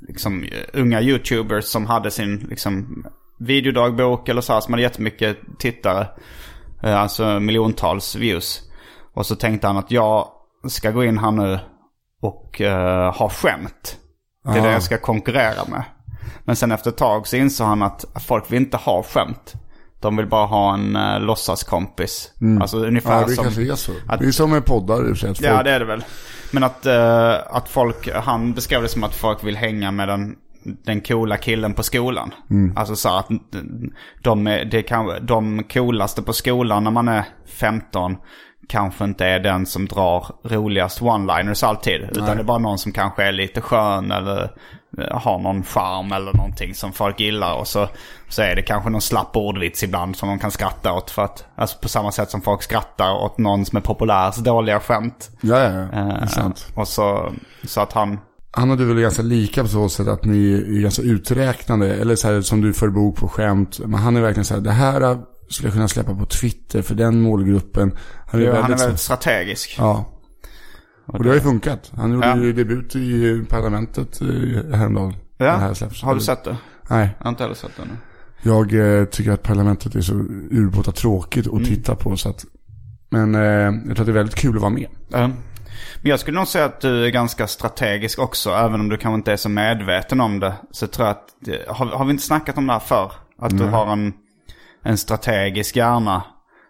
liksom, unga YouTubers som hade sin liksom, videodagbok eller så här, som hade jättemycket tittare. Eh, alltså miljontals views. Och så tänkte han att jag ska gå in här nu och eh, ha skämt. Det är det Ah. jag ska konkurrera med. Men sen efter ett tag så insåg han att folk vill inte ha skämt. De vill bara ha en uh, låtsaskompis. Alltså ungefär Mm. Ja, det som... kanske är så. att- Det är som med poddar i folk- Ja, det är det väl. Men att, eh, att folk, han beskrev det som att folk vill hänga med den, den coola killen på skolan. Mm. Alltså så att de, är, det kan, de coolaste på skolan när man är 15 kanske inte är den som drar roligast one-liners alltid. Utan det är bara någon som kanske är lite skön eller eh, har någon charm eller någonting som folk gillar. Och så, så är det kanske någon slapp ordvits ibland som de kan skratta åt. För att, alltså på samma sätt som folk skrattar åt någon som är populärs dåliga skämt. Ja, ja, ja. Det är Eh, sant. och så, så att han... Han och du är väl ganska lika på så sätt att ni är ganska uträknande. Eller så här som du för bok på skämt. Men han är verkligen så här, det här skulle jag kunna släppa på Twitter för den målgruppen. Han är han är väldigt, väldigt strategisk. Ja. Och det har ju funkat. Han gjorde Ja. ju debut i parlamentet eh, häromdagen. Ja, här har du sett det? Nej. Jag har inte heller sett det nu. Jag eh, tycker att parlamentet är så urbåta tråkigt Mm. att titta på så att. Men eh, jag tror att det är väldigt kul att vara med. Ja. Men jag skulle nog säga att du är ganska strategisk också. Även om du kanske inte är så medveten om det. Så tror jag att, det- har, har vi inte snackat om det här förr? Att du har en, en strategisk hjärna.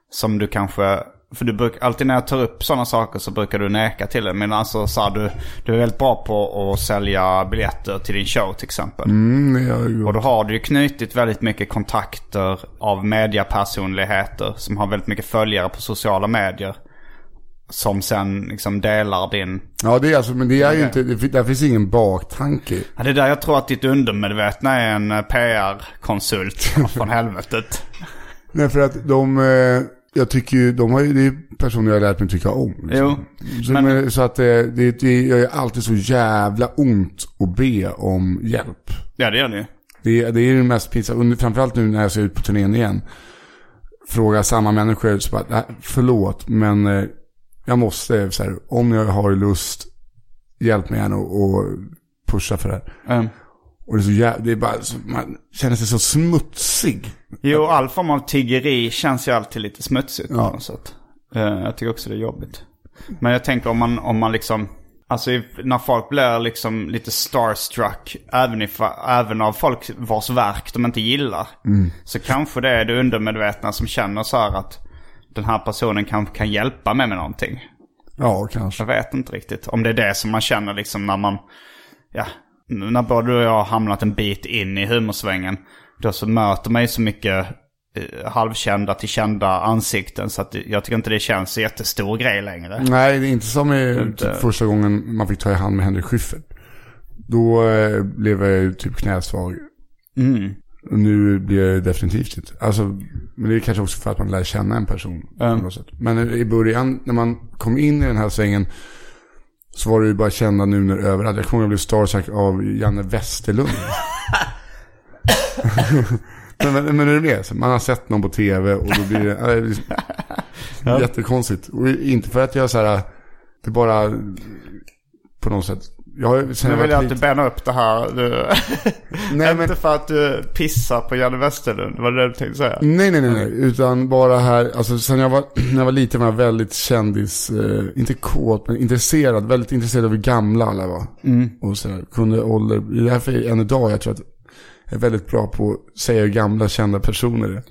Som du kanske, för du brukar, alltid när jag tar upp sådana saker så brukar du neka till det. Men alltså så du, du är väldigt bra på att sälja biljetter till din show till exempel. Mm, jag, jag, Och då har du ju knutit väldigt mycket kontakter av mediapersonligheter som har väldigt mycket följare på sociala medier. som sen liksom delar din... Ja, det är alltså, men det är ju inte, det, där finns ingen baktanke. Ja, det är där jag tror att ditt undermedvetna är en eh, PR-konsult *laughs* från helvetet. Nej, för att de, eh, jag tycker ju, de har ju, det är personer jag har lärt mig tycka om. Liksom. Jo, Så, men- så att det, det, det gör ju alltid så jävla ont att be om hjälp. Ja, det gör det. Det, det är det mest pinsamma, framförallt nu när jag ser ut på turnén igen. Fråga samma människor, så bara, "Nej, förlåt, men eh, jag måste, så här, om jag har lust, hjälp mig gärna och, och pusha för det här. Mm. Och det är så jävla, det är bara, man känner sig så smutsig. Jo, all form av tiggeri känns ju alltid lite smutsigt på Ja. något sätt. Eh, Jag tycker också det är jobbigt. Men jag tänker om man, om man liksom, alltså när folk blir liksom lite starstruck, även, if, även av folk vars verk de inte gillar. Så kanske det är det undermedvetna som känner så här att den här personen kanske kan hjälpa mig med någonting. Ja, kanske. Jag vet inte riktigt. Om det är det som man känner liksom när man, ja, när både du och jag har hamnat en bit in i humorsvängen. Då så möter man ju så mycket eh, halvkända till kända ansikten. Så att jag tycker inte det känns så jättestor grej längre. Nej, det är inte som i typ, första gången man fick ta i hand med Henrik Schyffert. Då eh, blev jag ju typ knäsvag. Mm. Och nu blir jag definitivt inte. Alltså, men det är kanske också för att man lär känna en person. Sätt. Men i början, när man kom in i den här svängen. Så var det ju bara kända numer överallt. Jag kommer ihåg jag blev starstruck av Janne Westerlund. *laughs* men, men, men är du med? Så Man har sett någon på tv och då blir det, ja, det är liksom, *laughs* jättekonstigt. Och inte för att jag så här, det är bara på något sätt. Jag sen Nu vill jag inte liten- bänna upp det här. Du, *laughs* Nej, men, Inte för att du pissar på Janne Westerlund. Var det det du tänkte säga? nej, nej, nej, nej. Utan bara här, alltså sen jag var, när *clears throat* jag var liten var jag väldigt kändis, eh, inte kåt, men intresserad. Väldigt intresserad av hur gamla alla var. Och så här, kunde ålder, det är därför än idag jag tror att jag är väldigt bra på att säga hur gamla kända personer är.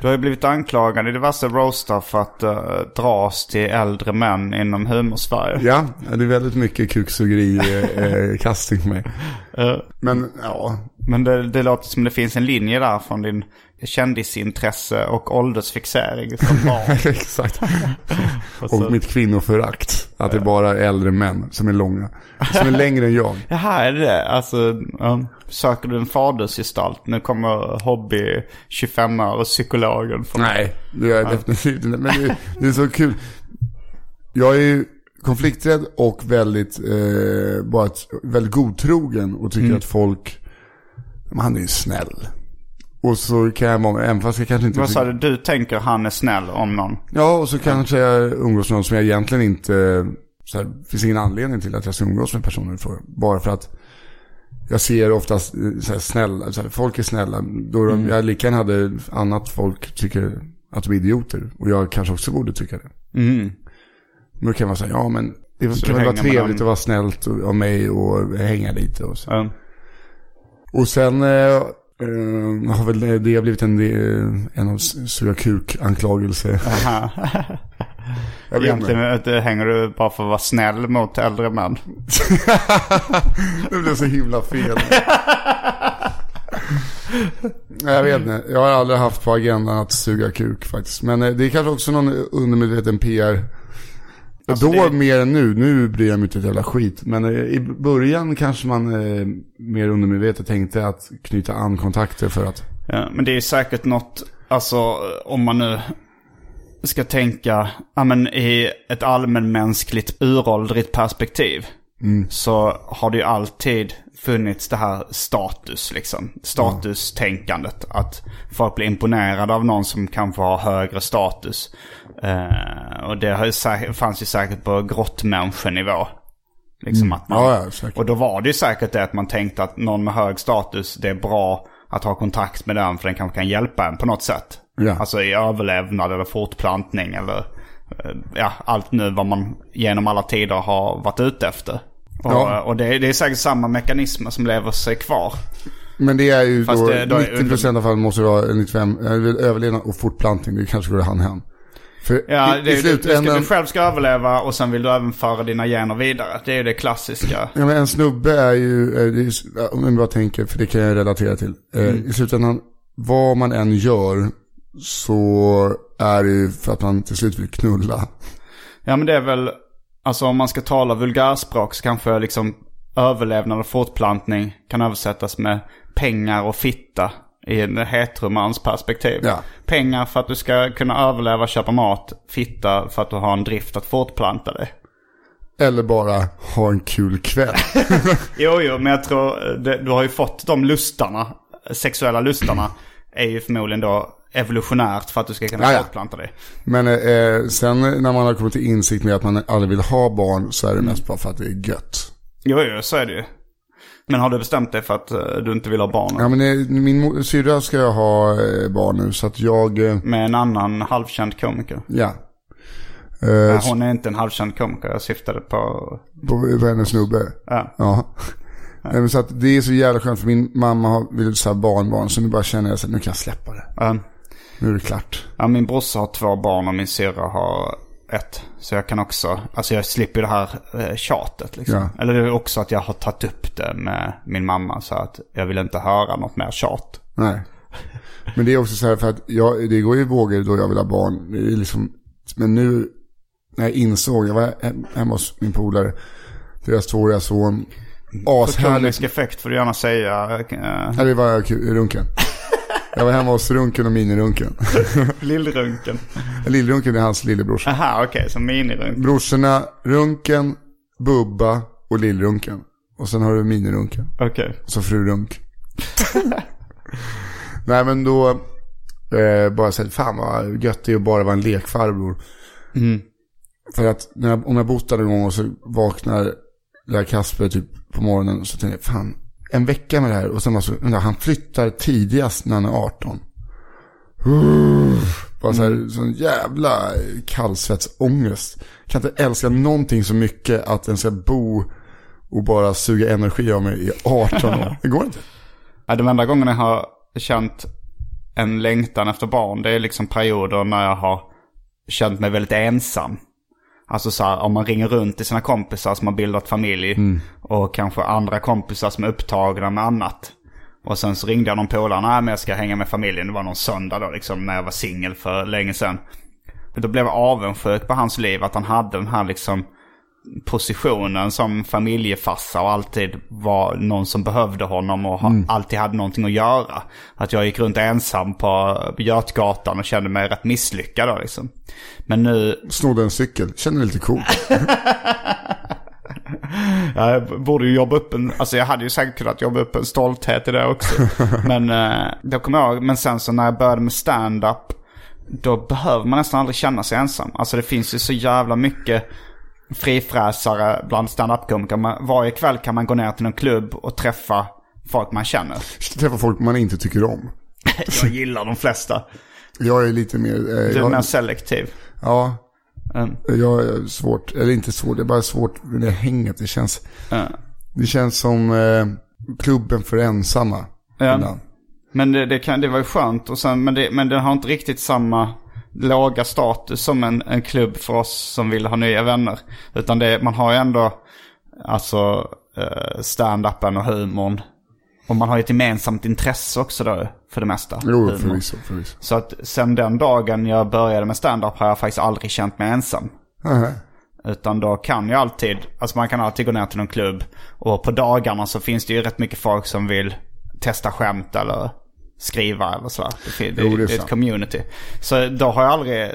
Du har ju blivit anklagad i diverse roastar för att uh, dras till äldre män inom humorsverige. Ja, det är väldigt mycket kuksugeri eh, casting för mig. *laughs* Men ja, Men det, det låter som det finns en linje där från din kändisintresse och åldersfixering som *laughs* barn. exakt. *laughs* Och mitt kvinnoförakt. Att det är bara är äldre män som är långa. Som är *laughs* längre än jag. Jaha, är det? Alltså, ja, söker du en fadersgestalt? Nu kommer hobby 25 år och psykologen. Från Nej, det gör jag definitivt inte. Men det, det är så kul. Jag är ju konflikträdd och väldigt, eh, bara ett, väldigt godtrogen. Och tycker att folk, han är ju snäll. Och så kan jag vara, även fast jag kanske inte... Vad sa du? Du tänker han är snäll om någon? Ja, och så kanske jag umgås med någon som jag egentligen inte... Så här, finns ingen anledning till att jag ska umgås med personer för. Bara för att jag ser oftast eh, så här, snälla, så här, folk är snälla. Då de, jag lika gärna hade annat folk tycker att de är idioter. Och jag kanske också borde tycka det. Mm. Men då kan man säga, ja men det Så kan väl vara med trevligt att vara snällt och- av mig och hänga lite och så. Ja. Och sen eh, eh, har väl det blivit en, en av suga kuk-anklagelse. Aha. *laughs* Jag vet inte. Egentligen eh, hänger du bara för att vara snäll mot äldre män. *laughs* Det blev så himla fel. Jag vet inte. Jag har aldrig haft på agendan att suga kuk faktiskt. Men eh, det är kanske också någon undermedveten PR. Alltså, Då det- mer än nu. Nu bryr jag mig inte ett jävla skit. Men eh, i början kanske man eh, mer undermedvetet tänkte att knyta an kontakter för att... Ja, men det är säkert något, alltså om man nu ska tänka, ja men i ett allmänmänskligt uråldrigt perspektiv. Så har det ju alltid funnits det här status liksom. Statustänkandet. Att folk blir imponerade av någon som kanske har högre status. Eh, och det har ju säkert, fanns ju säkert på grottmänniskenivå. Liksom att man, Ja, ja, och då var det ju säkert det att man tänkte att någon med hög status, det är bra att ha kontakt med den för den kanske kan hjälpa en på något sätt. Ja. Alltså i överlevnad eller fortplantning eller eh, ja, allt nu vad man genom alla tider har varit ute efter. Och, Ja. och det, det är säkert samma mekanismer som lever sig kvar. Men det är ju Fast då, det- då är 90% av fallen måste det vara 95, eh, överlevnad och fortplantning. Det kanske går hand i hand. För Ja, i, det, i är- du, du, ska, slutändan... du själv ska överleva och sen vill du även föra dina gener vidare. Det är ju det klassiska. Ja, men en snubbe är ju, eh, är, ja, om man bara tänker, för det kan jag relatera till. Eh, Mm. I slutändan, vad man än gör så är det ju för att man till slut vill knulla. Ja men det är väl, alltså om man ska tala vulgärspråk så kanske liksom överlevnad och fortplantning kan översättas med pengar och fitta i en heteromans perspektiv. Ja. Pengar för att du ska kunna överleva köpa mat, fitta för att du har en drift att fortplanta dig. Eller bara ha en kul kväll. *laughs* Jo, jo, men jag tror eh, det, du har ju fått de lustarna, sexuella lustarna, är ju förmodligen då evolutionärt för att du ska kunna Ja, ja. fortplanta dig. Men eh, sen när man har kommit till insikt med att man aldrig vill ha barn så är det mest bara för att det är gött. Jo, jo, så är det ju. Men har du bestämt dig för att eh, du inte vill ha barn? Ja men eh, min syrra ska jag ha eh, barn nu så att jag, Med en annan halvkänd komiker? ja. Eh, Nej, hon är inte en halvkänd komiker, jag syftade på... på, på hennes snubbe. Ja. Ja. Men så att det är så jävla skönt för min mamma vill så här barnbarn så nu bara känner jag att nu kan jag släppa det. Ja. Nu är det klart. Ja, min brorsa har två barn och min syrra har ett. Så jag kan också, alltså jag slipper det här eh, tjatet liksom. Ja. Eller det är också att jag har tagit upp det med min mamma så att jag vill inte höra något mer tjat. Nej. Men det är också så här för att jag, det går ju vågor då jag vill ha barn. Det är liksom, men nu när jag insåg, jag var hem- hemma hos min polare, deras tvååriga son. Ashärlig. Effekt får du gärna säga. Ja, det var runken. *laughs* Jag var hemma hos runken och minirunken. *laughs* Lillrunken. Lillrunken är hans lillebrorsa. Aha, okej, så minirunken. Brorsorna Runken, Bubba och Lillrunken. Och sen har du minirunken. Okej. Och så fru Runk. *laughs* Nej men då eh, bara säga fan vad gött det är att bara vara en lekfarbror. För att när jag, om jag bott där en gång och så vaknar där Kasper typ på morgonen så tänker jag fan en vecka med det här och sen bara så, han flyttar tidigast när han är 18. Uff, bara så här, sån jävla kallsvetsångest. Kan inte älska någonting så mycket att den ska bo och bara suga energi av mig i 18 år. Det går inte. Ja, de enda gångerna jag har känt en längtan efter barn, det är liksom perioder när jag har känt mig väldigt ensam. Alltså så här, om man ringer runt till sina kompisar som har bildat familj och kanske andra kompisar som är upptagna med annat. Och sen så ringde jag någon polare, nej men jag ska hänga med familjen. Det var någon söndag då liksom när jag var singel för länge sedan. Då blev jag avundsjuk på hans liv, att han hade den här liksom positionen som familjefarsa och alltid var någon som behövde honom och ha, alltid hade någonting att göra. Att jag gick runt ensam på Götgatan och kände mig rätt misslyckad då liksom. Men nu, Snodde en cykel, känner mig lite cool. *laughs* jag borde ju jobba upp en, alltså jag hade ju säkert kunnat jobba upp en stolthet i det också. *laughs* men eh, då kommer jag ihåg, men sen så när jag började med stand-up, då behöver man nästan aldrig känna sig ensam. Alltså det finns ju så jävla mycket frifräsare bland stand-up-komiker. Varje kväll kan man gå ner till någon klubb och träffa folk man känner. Träffa folk man inte tycker om. *laughs* Jag gillar de flesta. Jag är lite mer... Eh, Du är jag, mer selektiv. Ja, Mm. jag är svårt. Eller inte svårt, det är bara svårt med det hänget. Det känns, Ja. det känns som eh, klubben för ensamma. Ja. ibland. Men det, det, kan, det var ju skönt. Och sen, men, det, men den har inte riktigt samma låga status som en, en klubb för oss som vill ha nya vänner. Utan det, man har ju ändå alltså eh, stand-upen och humorn. Och man har ju ett gemensamt intresse också då för det mesta. Jo, förvisso, förvisso. Så att sen den dagen jag började med stand-up har jag faktiskt aldrig känt mig ensam. Nähä. Utan då kan jag alltid, alltså man kan alltid gå ner till någon klubb. Och på dagarna så finns det ju rätt mycket folk som vill testa skämt eller skriva eller sådär. Det, det, Jo, det är ett community. Så då har jag aldrig,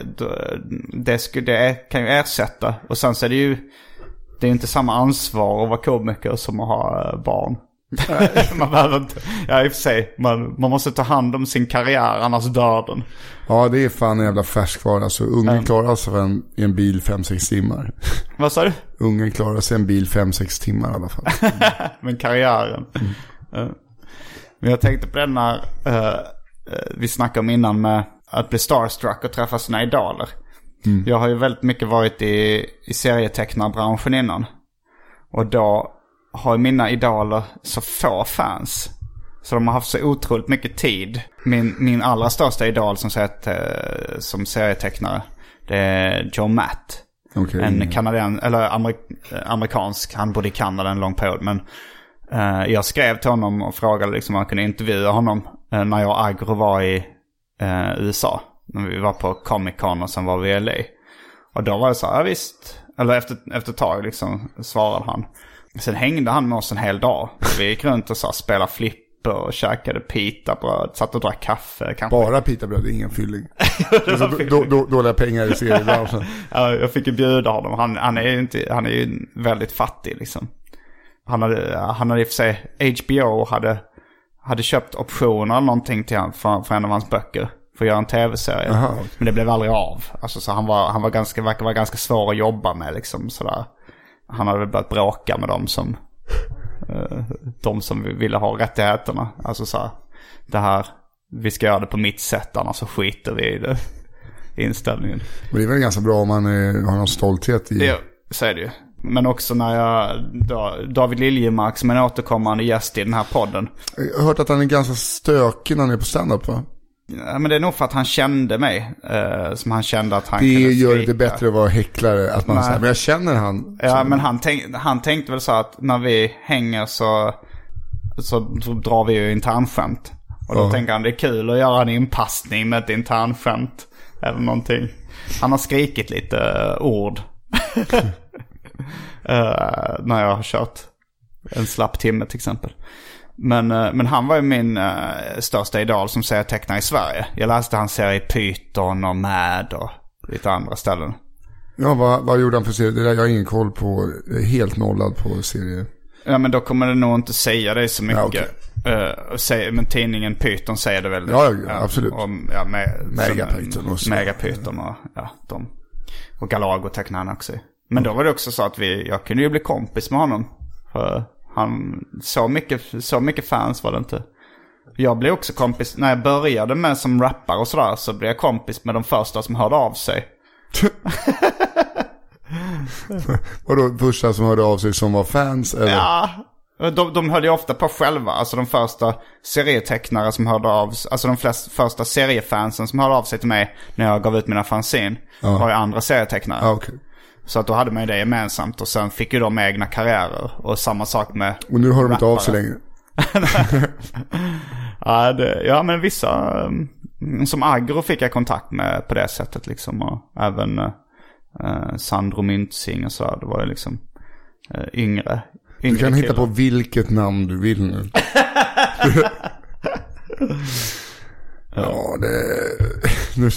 det, det kan ju ersätta. Och sen så är det ju, det är inte samma ansvar att vara komiker som att ha eh, barn. *laughs* man behöver inte, ja i och för sig, man, man måste ta hand om sin karriär annars dör den. Ja, det är fan en jävla färskvara. Alltså, ungen klarar sig en, i en bil 5-6 timmar. Vad sa du? Ungen klarar sig i en bil 5-6 timmar i alla fall. *laughs* Men karriären. Ja. Men jag tänkte på den när eh, vi snackade om innan med att bli starstruck och träffa sina idoler. Jag har ju väldigt mycket varit i, i serietecknarbranschen innan. Och då har mina idoler så få fans. Så de har haft så otroligt mycket tid. Min, min allra största idol som, sett, eh, som serietecknare, det är Joe Matt. Okej. En kanadien, eller amerik, amerikansk, han bodde i Kanada en lång period. Men jag skrev till honom och frågade liksom om jag kunde intervjua honom eh, när jag och Agro var i eh, USA. När vi var på Comic Con och sen var vi i LA. Och då var det så här, ja, visst. Eller efter, efter ett tag liksom svarade han. Sen hängde han med oss en hel dag. Vi gick runt och så här, spelade flipper och käkade pitabröd. Satt och drack kaffe. Kanske. Bara pitabröd, ingen fylling. *laughs* Det är så då, då, dåliga pengar i seriebranschen. Ja, jag fick ju bjuda honom. Han, han, är ju inte, han är ju väldigt fattig liksom. Han hade, han hade i och för sig, HBO hade, hade köpt optioner eller någonting till han för, för en av hans böcker. För att göra en tv-serie. Okej. Men det blev aldrig av. Alltså så han var, han var ganska, verkar vara ganska svår att jobba med liksom sådär. Han hade väl börjat bråka med dem som, eh, de som ville ha rättigheterna. Alltså så här, det här, vi ska göra det på mitt sätt annars så skiter vi i det. *laughs* Inställningen. Men det är väl ganska bra om man eh, har någon stolthet i... Det, så är det ju. Men också när jag, David Liljemark som är en återkommande gäst i den här podden. Jag har hört att han är ganska stökig när han är på standup va? Ja, men det är nog för att han kände mig. Eh, som han kände att han Det kunde gör det bättre att vara häcklare. Att man säger, men jag känner han. Ja, men han, tänk, han tänkte väl så att när vi hänger så, så, så drar vi ju internskämt. Och då Ja. tänker han det är kul att göra en inpassning med ett internskämt. Eller någonting. Han har skrikit lite eh, ord. *laughs* *laughs* Eh, när jag har kört en slapp timme till exempel. Men, eh, men han var ju min uh, största idol som serietecknare i Sverige. Jag läste hans serie Python och Mad och lite andra ställen. Ja, vad, vad gjorde han för serie? Det där jag har ingen koll på. Helt nollad på serier. Ja men då kommer det nog inte säga det så mycket. Ja. Eh, och säga- men tidningen Python säger det väl. Ja, ja, absolut. Om, ja, med, Megapython och så. Megapython och ja, de. Och Galago tecknar han också i. Men då var det också så att vi, jag kunde ju bli kompis med honom. För han, så mycket, så mycket fans var det inte. Jag blev också kompis, när jag började med som rappare och sådär så blev jag kompis med de första som hörde av sig. *laughs* Vadå, första som hörde av sig som var fans? Eller? Ja, de, de höll ju ofta på själva. Alltså de första serietecknare som hörde av sig, alltså de flest, första seriefansen som hörde av sig till mig när jag gav ut mina fanzine var ju andra serietecknare. Ja, okej. Så att då hade man ju det gemensamt och sen fick ju de egna karriärer. Och samma sak med Och nu hör de inte av sig längre. *laughs* Ja, det, ja men vissa, um, som Agro fick jag kontakt med på det sättet liksom. Och även uh, Sandro Myntzing och så. Det var ju liksom uh, yngre. Du yngre kan hitta på vilket namn du vill nu. *laughs* *laughs* ja, det... *laughs* Nu,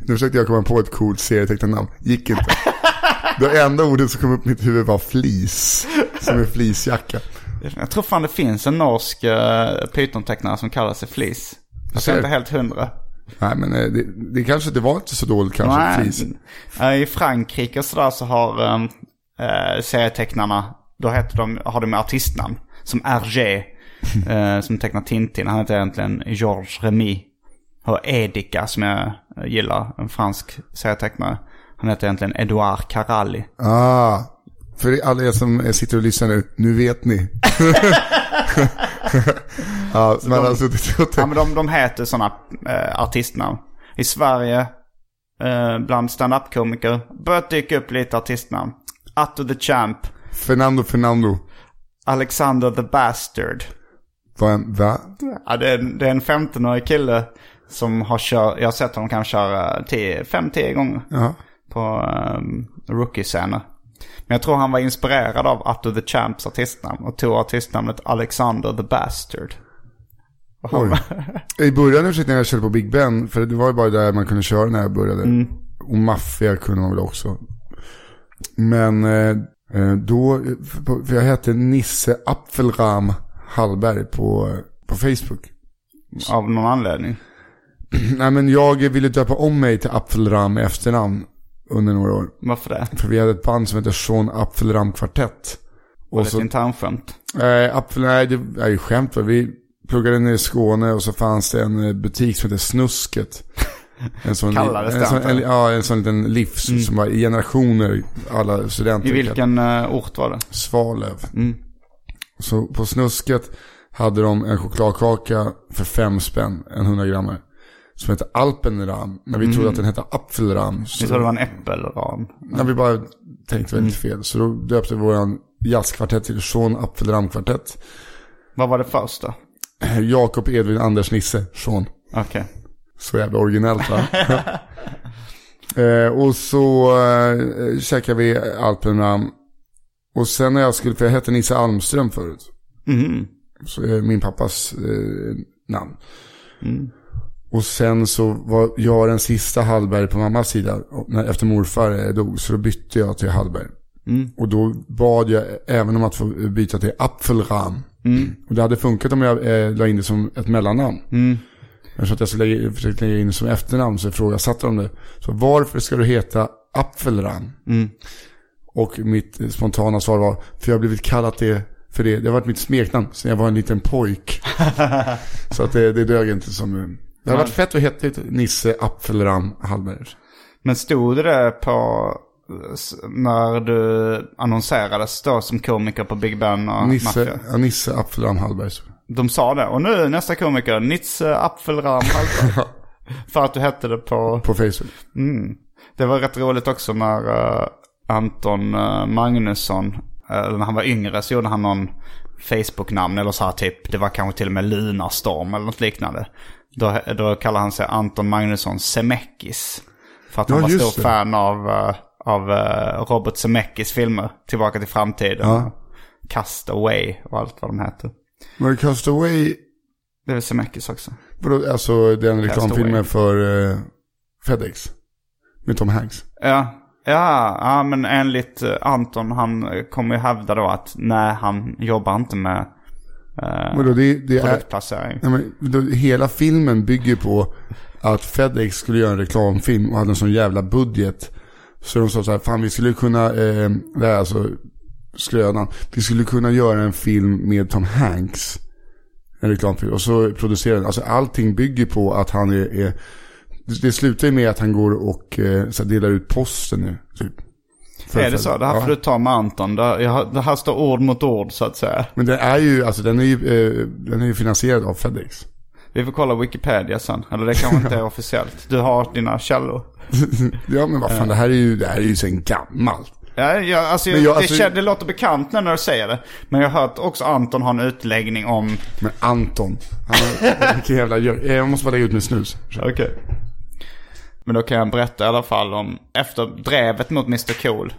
nu, försökte jag komma på ett coolt serietecknarnamn. Gick inte. *laughs* Det enda ordet som kom upp i mitt huvud var flis. Som en fleecejacka. Jag tror fan det finns en norsk uh, Python-tecknare som kallar sig Flis. Jag är inte helt hundra. Nej, men eh, det, det kanske det var inte så dåligt kanske. Flis. Eh, I Frankrike och sådär så har um, uh, serietecknarna, då heter de, har de artistnamn. Som Hergé, eh, som tecknar Tintin. Han heter egentligen Georges Remy. Och Edika som jag gillar, en fransk serietecknare. Han heter egentligen Edouard Caralli. Ah, för alla er som sitter och lyssnar nu, nu vet ni. *laughs* ja, har suttit och Ja men de, de heter sådana eh, artistnamn. I Sverige, eh, bland stand-up-komiker, börjat dyka upp lite artistnamn. Atto the Champ, Fernando Fernando. Alexander the Bastard. Vad va? Ja, det, är, en- det är en 15-årig kille som har kört, jag har sett honom kanske köra 5-10 gånger Ja. på um, rookie-scener. Men jag tror han var inspirerad av Atto the Champs artistnamn och tog artistnamnet Alexander the Bastard. Oj. *laughs* I början försökte jag köra på Big Ben, för det var ju bara där man kunde köra när jag började. Mm. Och maffia kunde man väl också. Men eh, eh, då, för jag hette Nisse Apfelram Hallberg på, på Facebook. Av någon anledning. *clears throat* Nej men jag ville döpa om mig till Apfelram i efternamn under några år. Varför det? För vi hade ett band som hette Sean Apfelram Kvartett. Var det ett internskämt? eh, Apfel, nej det är ju skämt va. Vi pluggade ner i Skåne och så fanns det en eh, butik som hette Snusket. En sån, Kallades det, en sån, en. Ja, en sån liten livs som var i generationer, alla studenter. I vilken uh, ort var det? Svalöv. Mm. Så på Snusket hade de en chokladkaka för fem spänn, en 100 grammar. Som hette Alpenram. Men vi trodde att den hette Apfelram. Så Vi trodde det var en äppelram. när vi bara tänkte väldigt fel. Så då döpte vi våran jazzkvartett till Sean Apfelram kvartett. Vad var det första? *clears throat* Jakob Edvin Anders Nisse, Sean. Okej. Så jävla originellt va? *laughs* Eh, och så eh, käkade vi Alpenram. Och sen när jag skulle, för jag hette Nisse Almström förut. Mhm. Så är min pappas eh, namn. Mm. Och sen så var jag den sista Hallberg på mammas sida. När, efter morfar eh, dog. Så då bytte jag till Hallberg. Mm. Och då bad jag även om att få byta till Apfelram. Mm. Och det hade funkat om jag eh, la in det som ett mellannamn. Mm. Jag så att jag skulle lägga, försökte lägga in det som efternamn så ifrågasatte de det. Så varför ska du heta Apfelram? Och mitt spontana svar var, för jag har blivit kallat det för det. Det har varit mitt smeknamn sen jag var en liten pojk. *laughs* så att det, det dög inte som... eh, Det hade varit fett att heta Nisse Apfelram Hallberg. Men stod det på s- när du annonserades då som komiker på Big Ben och Nisse, Mafia? ja, Nisse Apfelram Hallberg. De sa det. Och nu nästa komiker, Nitze Apfelram Hallberg. *laughs* För att du hette det på... På Facebook. Mm. Det var rätt roligt också när eh, Anton eh, Magnusson, eh, när han var yngre så gjorde han någon Facebook-namn eller så här typ. Det var kanske till och med Lunarstorm eller något liknande. Då, då kallade han sig Anton Magnusson Zemeckis. För att han Ja, var just stor det. fan av, eh, av Robert Zemeckis filmer. Tillbaka till framtiden. Ja. Castaway och allt vad de heter. Var det Castaway, Det är väl Zemeckis också. vadå, alltså den reklamfilmen för eh, FedEx? Med Tom Hanks. Ja, ja, ja men enligt eh, Anton, han kommer ju hävda då att nej, han jobbar inte med eh, Vadå, det, det är... produktplacering. Nej, men, då, hela filmen bygger på att FedEx skulle göra en reklamfilm och hade en sån jävla budget. Så de sa så här, fan vi skulle kunna, eh, det här är alltså skrönan, vi skulle kunna göra en film med Tom Hanks. En reklamfilm. Och så producerar den, alltså allting bygger på att han är, är det, det slutar ju med att han går och eh, så delar ut posten nu. Typ. För är det så? Det här Ja. får du ta med Anton. Det, jag, här står ord mot ord så att säga. Men det är ju, alltså den är ju, eh, den är ju finansierad av FedEx. Vi får kolla Wikipedia sen. Eller det kanske inte är *laughs* officiellt. Du har dina källor. *laughs* ja men vad fan, det här är ju, det här är ju sen gammalt. Ja, alltså, Men jag- det, alltså- det låter bekant när du säger det. Men jag har hört också Anton ha en utläggning om... Men Anton, han har, *laughs* vilken jävla gör, Jag måste bara lägga ut min snus. Okej. Men då kan jag berätta i alla fall om efter drevet mot Mr Cool.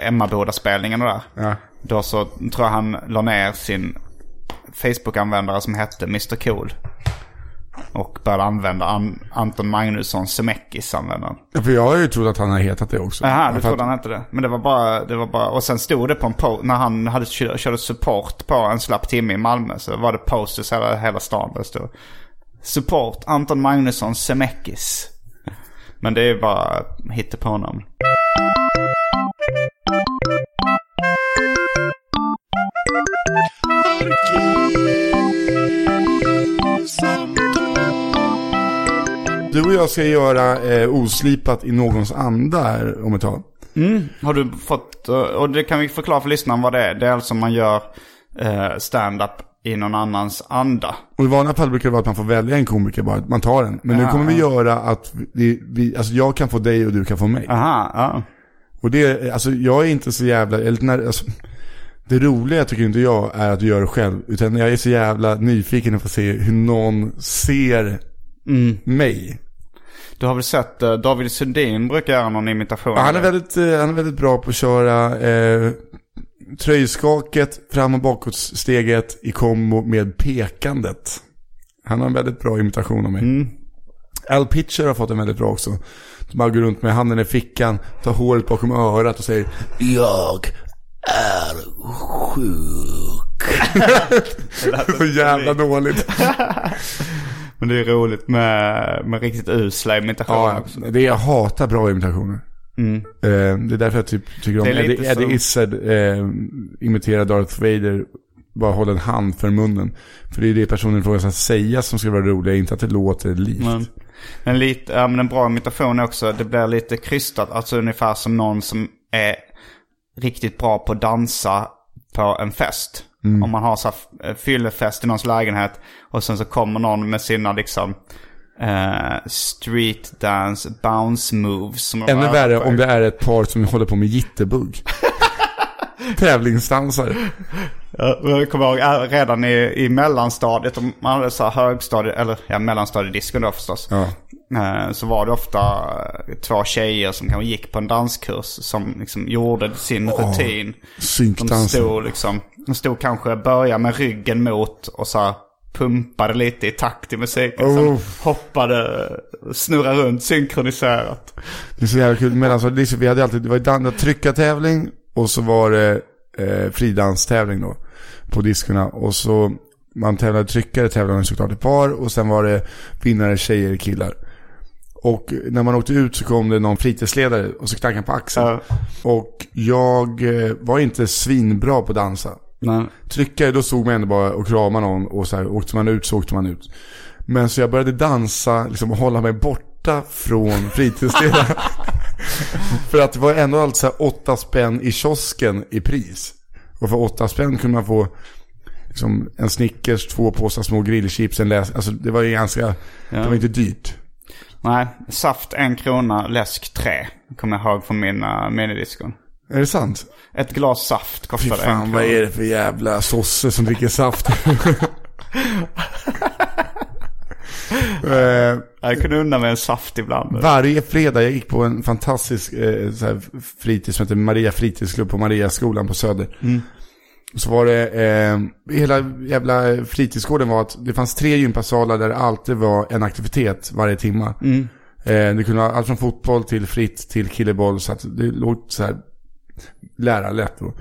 Emmaboda-spelningen och där. Ja. Då så tror jag han la ner sin Facebook-användare som hette Mr Cool. Och började använda An- Anton Magnusson Zemeckis användaren. Ja, För jag har ju trott att han har hetat det också. Jaha, du trodde han hette det. Men det var bara, det var bara, och sen stod det på en post, när han hade kör, körde support på en slapp timme i Malmö så var det posters hela, hela stan där det stod. Support Anton Magnusson Zemeckis. Men det är bara hittepånamn. Du och jag ska göra eh, oslipat i någons anda här om ett tag. Har du fått, eh, och det kan vi förklara för lyssnaren vad det är. Det är alltså man gör eh, stand-up i någon annans anda. Och i vanliga fall brukar det vara att man får välja en komiker bara, man tar en. Men nu Ja, kommer vi göra att vi, vi, alltså jag kan få dig och du kan få mig. Aha, ja. Och det, alltså jag är inte så jävla, eller när, alltså, det roliga tycker inte jag är att du gör det själv. Utan jag är så jävla nyfiken på att se hur någon ser mig. Du har väl sett eh, David Sundin brukar göra någon imitation? Ja, han, är väldigt, eh, han är väldigt bra på att köra eh, tröjskaket, fram och bakåtsteget i kombo med pekandet. Han har en väldigt bra imitation av mig. Al Pitcher har fått en väldigt bra också. De bara går runt med handen i fickan, tar håret bakom örat och säger Jag är sjuk. *laughs* så jävla dåligt. Men det är roligt med, med riktigt usla imitationer Ja, också. det jag hatar bra imitationer. Eh, det är därför jag typ tycker om Det är lite Eddie, Eddie som- Izzard eh, imiterar Darth Vader. Bara hålla en hand för munnen. För det är det personen frågar ska säga som ska vara roliga, inte att det låter likt. Men, men, lite, ja, men en bra imitation är också, det blir lite krystat. Alltså ungefär som någon som är riktigt bra på att dansa på en fest. Om man har så här fyllefest i någons lägenhet och sen så kommer någon med sina liksom eh, street dance bounce moves. De Ännu värre om det är ett par som håller på med jitterbugg. *laughs* Tävlingsdansare. Jag kommer ihåg äh, redan i, i mellanstadiet, om man hade så här högstadie, eller ja mellanstadiedisken då förstås. Ja. eh, så var det ofta eh, två tjejer som kanske gick på en danskurs som liksom gjorde sin rutin. De Synkdansen. stod liksom, de stod kanske, började med ryggen mot och så här pumpade lite i takt i musiken. Oh. hoppade, snurrade runt synkroniserat. Det är så jävla kul. Är så, vi hade alltid, det var dan- tryckartävling och så var det eh, fridanstävling då. På diskorna. Och så, man tävlade tryckare, tävlade såklart i par. Och sen var det vinnare, tjejer, killar. Och när man åkte ut så kom det någon fritidsledare och så knackade han på axeln. Ja. Och jag eh, var inte svinbra på att dansa. Men, Tryckare, då stod man ändå bara och kramade någon och så här, åkte man ut så åkte man ut. Men så jag började dansa liksom, och hålla mig borta från fritidsledaren. *laughs* för att det var ändå alltså så här åtta spänn i kiosken i pris. Och för åtta spänn kunde man få liksom, en Snickers, två påsar små grillchips, en läs. Alltså det var ju ganska, det var inte dyrt. nej, saft en krona, läsk tre. Kommer jag ihåg från mina minidiskon. Är det sant? Ett glas saft Fy kostade en fan, krona. vad är det för jävla sosse som dricker saft? *laughs* eh, Jag kunde unna mig en saft ibland. Varje fredag, jag gick på en fantastisk eh, så här, fritids som heter Maria fritidsklubb på Mariaskolan på Söder. Så var det, eh, hela jävla fritidsgården var att det fanns tre gympasalar där det alltid var en aktivitet varje timma. Eh, det kunde vara allt från fotboll till fritt till killeboll så att det låg så här lärarlätt då.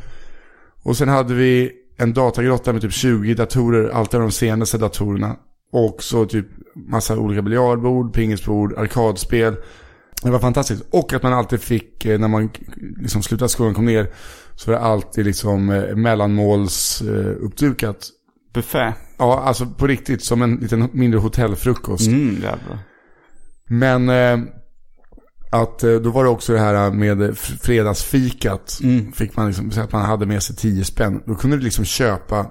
Och sen hade vi en datagrotta med typ 20 datorer, alltid de senaste datorerna. Och så typ massa olika biljardbord, pingisbord, arkadspel. Det var fantastiskt. Och att man alltid fick, eh, när man liksom slutade skolan och kom ner, så var det alltid liksom eh, mellanmåls eh. Buffé. Ja, alltså på riktigt, som en liten mindre hotellfrukost. Mm, jävlar. Men eh, att eh, då var det också det här med fredagsfikat. Fick man liksom, så att man hade med sig 10 spänn. Då kunde du liksom köpa,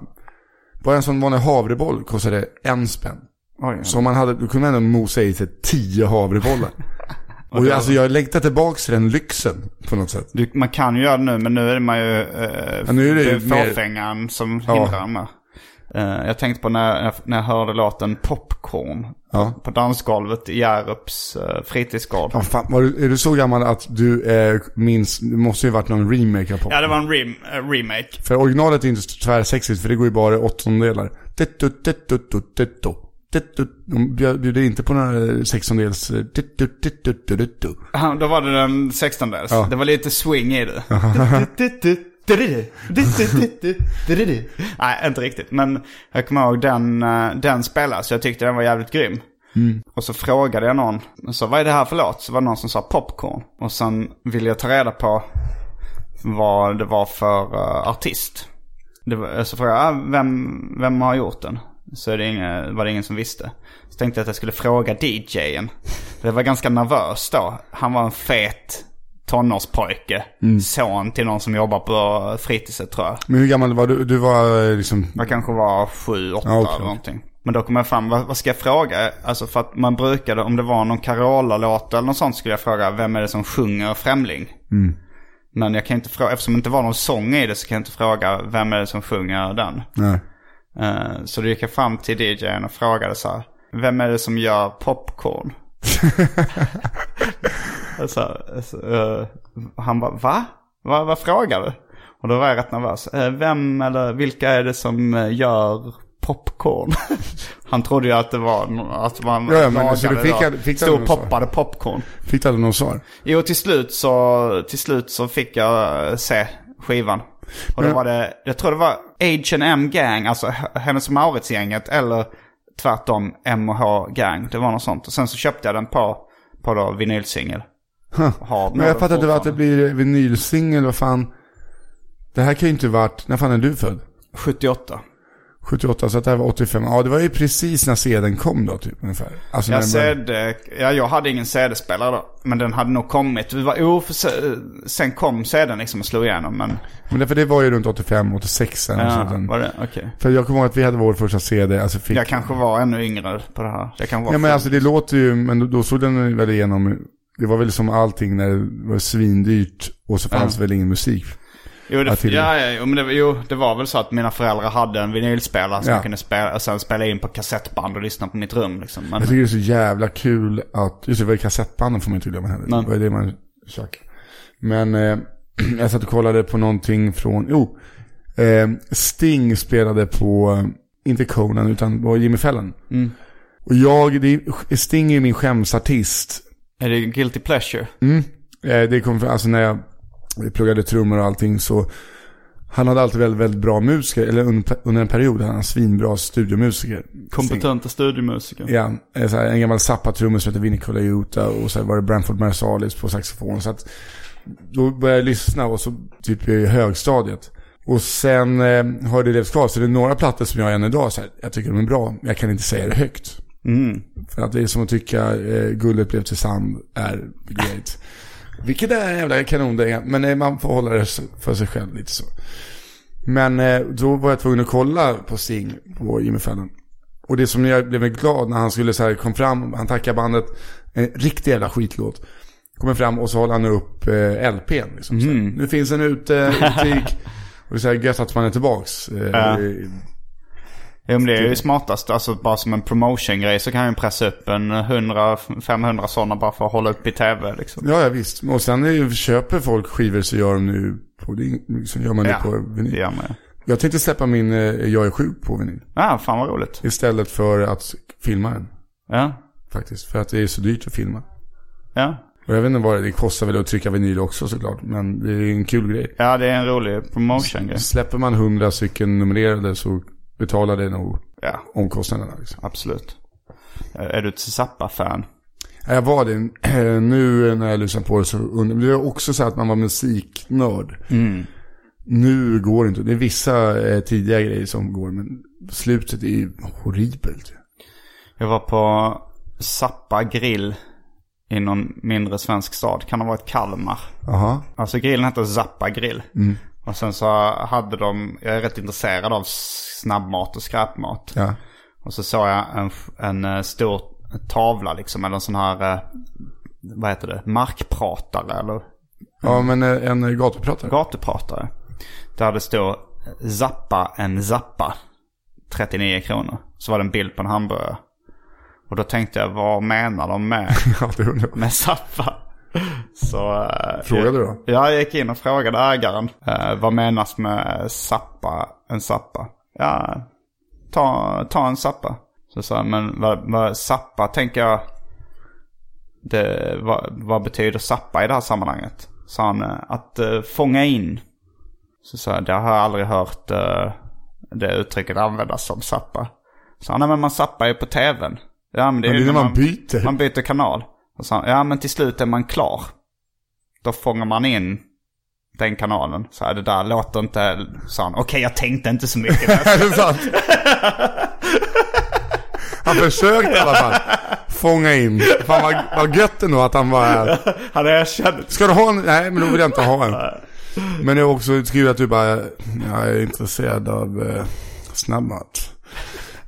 bara en sån vanlig havreboll kostade en spänn. Oj, Så man hade, då kunde man ändå mosa i sig 10 havrebollar. *laughs* Och jag, alltså jag längtar tillbaka till den lyxen på något sätt. Du, man kan ju göra det nu, men nu är man ju... Eh, Ja, nu är det ju mer- fåfängan som Ja. hindrar mig. Eh, jag tänkte på när, jag- när jag hörde låten Popcorn. Ja. På dansgolvet i Hjärups uh, fritidsgård. Ja, fan, var du, är du så gammal att du eh, minns, det måste ju varit någon remake av pop. Ja, det var en rem, eh, remake. För originalet är inte så tvärsexigt för det går ju bara i åttondelar. Dittu. De bjud- bjuder inte på några sextondels... eh. Ja, Då var det den 16 dels. Ja. Det var lite swing i det. *laughs* Nej, inte riktigt. Men jag kommer ihåg den, eh, den spelas. Jag tyckte den var jävligt grym. Och så frågade jag någon. Så vad är det här för låt? Så var det någon som sa popcorn. Och sen ville jag ta reda på vad det var för eh, artist. Var, så frågade jag, ah, vem, vem har gjort den? Så det ingen, var det ingen som visste. Så tänkte jag att jag skulle fråga DJen. Det var ganska nervös då. Han var en fet tonårspojke. Son till någon som jobbar på fritidset tror jag. Men hur gammal var du? Du var eh, liksom... Jag kanske var sju, åtta Ja, okej. eller någonting. Men då kom jag fram, vad, vad ska jag fråga? Alltså för att man brukade, om det var någon Carola-låt eller något sånt skulle jag fråga, vem är det som sjunger Främling? Men jag kan inte fråga, eftersom det inte var någon sång i det så kan jag inte fråga, vem är det som sjunger den? Nej. Eh, så då gick jag fram till DJn och frågade så här, vem är det som gör popcorn? *laughs* alltså, alltså, eh, han bara, va? va? Vad frågar du? Och då var jag rätt nervös. Eh, vem eller vilka är det som eh, gör popcorn? *laughs* han trodde ju att det var att man Ja, ja, men så du fick då. fick Stod och något svar? poppade popcorn. Fick du något svar? Jo, till slut så, till slut så fick jag se skivan. Och då var det, jag tror det var H&M Gang, alltså Hennes Mauritz-gänget, eller tvärtom M&H Gang. Det var något sånt. Och sen så köpte jag den på, på då vinylsingel. Men jag fattar inte att det blir vinylsingel, vad fan. Det här kan ju inte varit, när fan är du född? 78. 78, så att det här var 85. Ja, det var ju precis när CDn kom då, typ ungefär. Alltså Jag, CD, ja, jag hade ingen CD-spelare då. Men den hade nog kommit. Vi var oförse- Sen kom CDn liksom och slog igenom. Men, Men därför det var ju runt 85, 86 eller ja, sånt. var det? Okej. För jag kommer ihåg att vi hade vår första CD, alltså fick... Jag kanske var ännu yngre på det här. Jag kanske var Ja men alltså det låter ju, men då, då såg den väl igenom, det var väl som allting när det var svindyrt och så fanns Ja. väl ingen musik. Jo, det, till- ja, ja, jo, men det, jo, det var väl så att mina föräldrar hade en vinylspelare som Ja. jag kunde spela, och sen spela in på kassettband och lyssna på mitt rum. Liksom. Men, Jag tycker det är så jävla kul att, just det, det var kassettbanden får man inte glömma heller. Nej. Det var det man käkade. Men eh, *clears throat* jag satt och kollade på någonting från, jo, eh, Sting spelade på, eh, inte Conan utan på Jimmy Fallon. Mm. Och jag, det, Sting är min skämsartist. är det guilty pleasure? Mm. Eh, det kom, alltså när jag pluggade trummor och allting så han hade alltid väldigt, väldigt bra musiker, eller under, en period hade han svinbra studiomusiker. Kompetenta studiomusiker. Ja, eh, så här, en gammal Zappa-trummor som heter Vinnie Colaiuta och så var det Branford Marsalis på saxofon. Så att då började jag lyssna och så typ i högstadiet. Och sen eh, har det levt kvar. Så det är några plattor som jag än idag så här, jag tycker de är bra. men Jag kan inte säga det högt. Mm. För att det är som att tycka eh, guldet blev till sand är great. Vilket är en jävla kanon det är. Men eh, man får hålla det för sig själv lite så. Men eh, då var jag tvungen att kolla på Sting på Jimmy Fallon. Och det som jag blev glad när han skulle så här, kom fram, han tackade bandet, en riktig jävla skitlåt. Kommer fram och så håller han upp eh, LPn. Liksom, här, Nu finns den ute butik. *laughs* och det är så här gött att man är tillbaks. Eh, Ja. Jo, men det är ju smartast. Alltså bara som en promotion-grej så kan jag ju pressa upp en 100-500 sådana bara för att hålla upp i tv liksom. Ja, ja visst. Och sen är köper folk skivor så gör de nu på, det, så gör man det Ja, på det vinyl. gör man ju. Jag tänkte släppa min eh, Jag är sjuk på vinyl. Ja, fan vad roligt. Istället för att filma den. Ja, Faktiskt. För att det är så dyrt att filma. ja. Och jag vet inte vad det, det kostar väl att trycka vinyl också såklart. Men det är en kul grej. Ja, det är en rolig promotion-grej. Släpper man hundra stycken numrerade så betalar det nog Ja, omkostnaderna. Liksom. absolut. Eh, Är du ett Zappa-fan? Ja, Jag var det. Nu när jag lyssnar på det så undrar Det är också så att man var musiknörd. Nu går det inte. Det är vissa eh, tidiga grejer som går. Men slutet är ju horribelt. Jag var på Zappa grill i någon mindre svensk stad. Kan ha varit Kalmar. Jaha. Alltså grillen heter Zappa grill. Och sen så hade de, jag är rätt intresserad av snabbmat och skräpmat. Ja. Och så såg jag en, en eh, stor tavla liksom, eller en sån här, eh, vad heter det, markpratare eller Ja, men eh, en gatupratare. gatupratare. Där det stod Zappa en Zappa, 39 kronor. Så var det en bild på en hamburgare. Och då tänkte jag, vad menar de med, *laughs* med Zappa? *laughs* Så, eh, Frågade du då? Ja, jag gick in och frågade ägaren. Eh, vad menas med Zappa, en Zappa? Ja, ta, ta en Zappa. Så sa jag, men vad, vad Zappa tänker jag, det, vad, vad betyder Zappa i det här sammanhanget? Sa han, eh, att uh, fånga in. Så sa jag, det har jag aldrig hört eh, det uttrycket användas som Zappa. Så han, nej men man zappar ju på tvn. Ja men det är Men det är när man byter. Man byter kanal. Och så ja men till slut är man klar. Då fångar man in den kanalen. Så här, det där låter inte, sa han. Okej jag tänkte inte så mycket. *laughs* Är det sant? Han försökte i alla fall fånga in. Fan vad, vad gött ändå att han var här. han erkände. Ska du ha en? Nej, men då vill jag inte ha en. Men det är också skrivet att du bara, jag är intresserad av eh, snabbmat.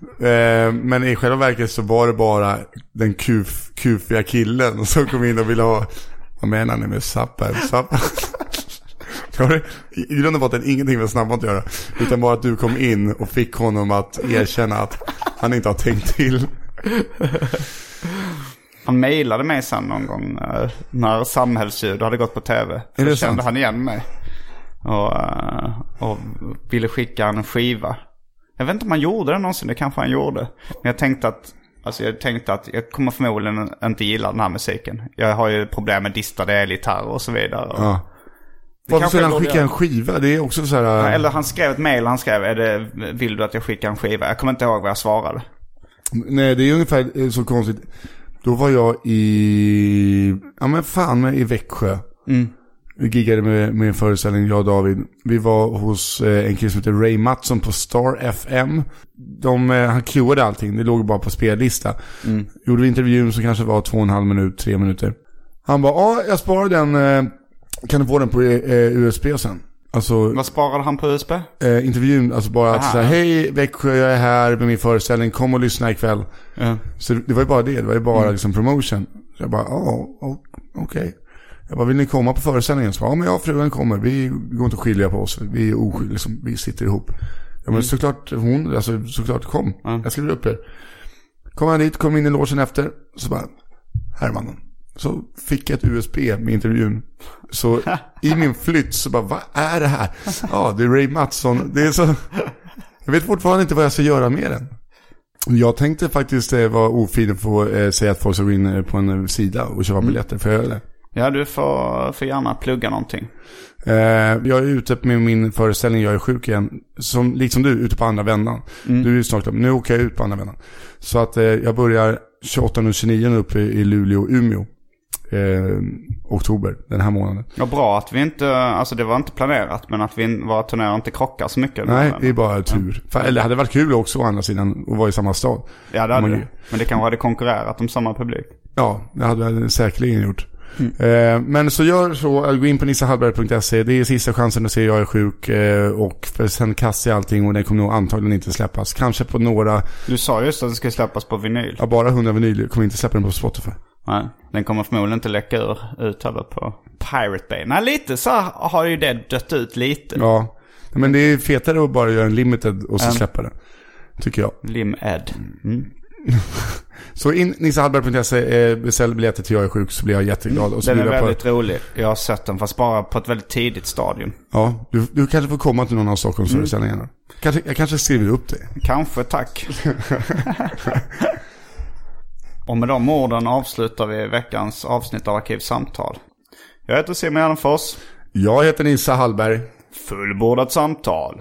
Eh, men i själva verket så var det bara den kuf, kufiga killen *laughs* som kom in och ville ha, vad menar ni med sappa? sappa? Det har I grund och botten ingenting med snabbmat att göra. Utan bara att du kom in och fick honom att erkänna att han inte har tänkt till. *laughs* Han mejlade mig sen någon gång eh, när samhällsljud hade gått på tv. Då kände sant? han igen mig. Och, eh, och ville skicka en skiva. Jag vet inte om han gjorde det någonsin, det kanske han gjorde. Men jag tänkte att, alltså jag tänkte att jag kommer förmodligen inte gilla den här musiken. Jag har ju problem med distade elgitarrer och så vidare. Ja. Varför skulle han skicka en skiva? Det är också så här... Ja, Eller han skrev ett mejl, han skrev, är det, vill du att jag skickar en skiva? Jag kommer inte ihåg vad jag svarade. Nej, det är ungefär eh, så konstigt. Då var jag i, ja men fan i Växjö. Vi giggade med, med en föreställning, jag och David. Vi var hos eh, en kille som heter Ray Mattsson på Star FM. De, eh, han cueade allting, det låg bara på spellista. Gjorde vi intervjun som kanske var två och en halv minut, tre minuter. Han bara, ja jag sparar den, eh, kan du få den på USB sen? Alltså, Vad sparade han på USB? eh, intervjun, alltså bara att Aha. säga hej Växjö, jag är här med min föreställning, kom och lyssna ikväll. Ja. Så det var ju bara det, det var ju bara liksom promotion. Så jag bara, ja, o- okej. Jag bara, vill ni komma på föreställningen? Så, ja men jag och frugan kommer, vi går inte att skilja på oss. Vi är oskyldiga, liksom, vi sitter ihop. Ja men såklart hon, alltså såklart kom. Jag skriver upp er. Kom han dit, kom in i logen efter. Så bara, här är mannen. Så fick jag ett USB med intervjun. Så *laughs* i min flytt så bara, vad är det här? Ja, det är Ray Mattsson. Det är så... Jag vet fortfarande inte vad jag ska göra med den. Jag tänkte faktiskt eh, vara ofin och få eh, säga att folk ska gå in eh, på en sida och köpa biljetter. Får jag? Ja, du får, får gärna plugga någonting. Eh, jag är ute med min föreställning Jag är sjuk igen. Som, liksom du, ute på andra vändan. Du är snart klar. Nu åker jag ut på andra vändan. Så att eh, jag börjar 28 och 29 uppe i Luleå och Umeå. Eh, oktober, den här månaden. Ja, bra att vi inte, alltså det var inte planerat, men att vi, våra turnéer inte krockar så mycket. Nej, det är bara tur. Fa- Eller det hade varit kul också å andra sidan att vara i samma stad. Ja, det hade det. Men det kanske hade konkurrerat om samma publik. Ja, det hade jag säkerligen gjort. Eh, men så gör så, gå in på nissahallberg.se. Det är sista chansen att se Jag är sjuk. Eh, och sen kastar jag allting och den kommer nog antagligen inte släppas. Kanske på några, Du sa just att det ska släppas på vinyl. ja, bara 100 vinyl. Kommer inte släppa den på Spotify. Nej, den kommer förmodligen inte läcka ur, ut heller på Pirate Bay. Nej, lite så har ju det dött ut lite. Ja, men det är fetare att bara göra en limited och så Mm. släppa den. Tycker jag. Lim Ed. Så in nissahallberg.se, eh, beställ biljetter till Jag är sjuk så blir jag jätteglad. Och så Den är jag på- väldigt rolig. Jag har sett den fast bara på ett väldigt tidigt stadium. Ja, du, du kanske får komma till någon av Stockholmsföreställningarna. Kanske, jag kanske skriver upp det. Kanske, tack. *laughs* Och med de orden avslutar vi veckans avsnitt av Arkivsamtal. Jag heter Simon Gärdenfors. Jag heter Nissa Hallberg. Fullbordat samtal.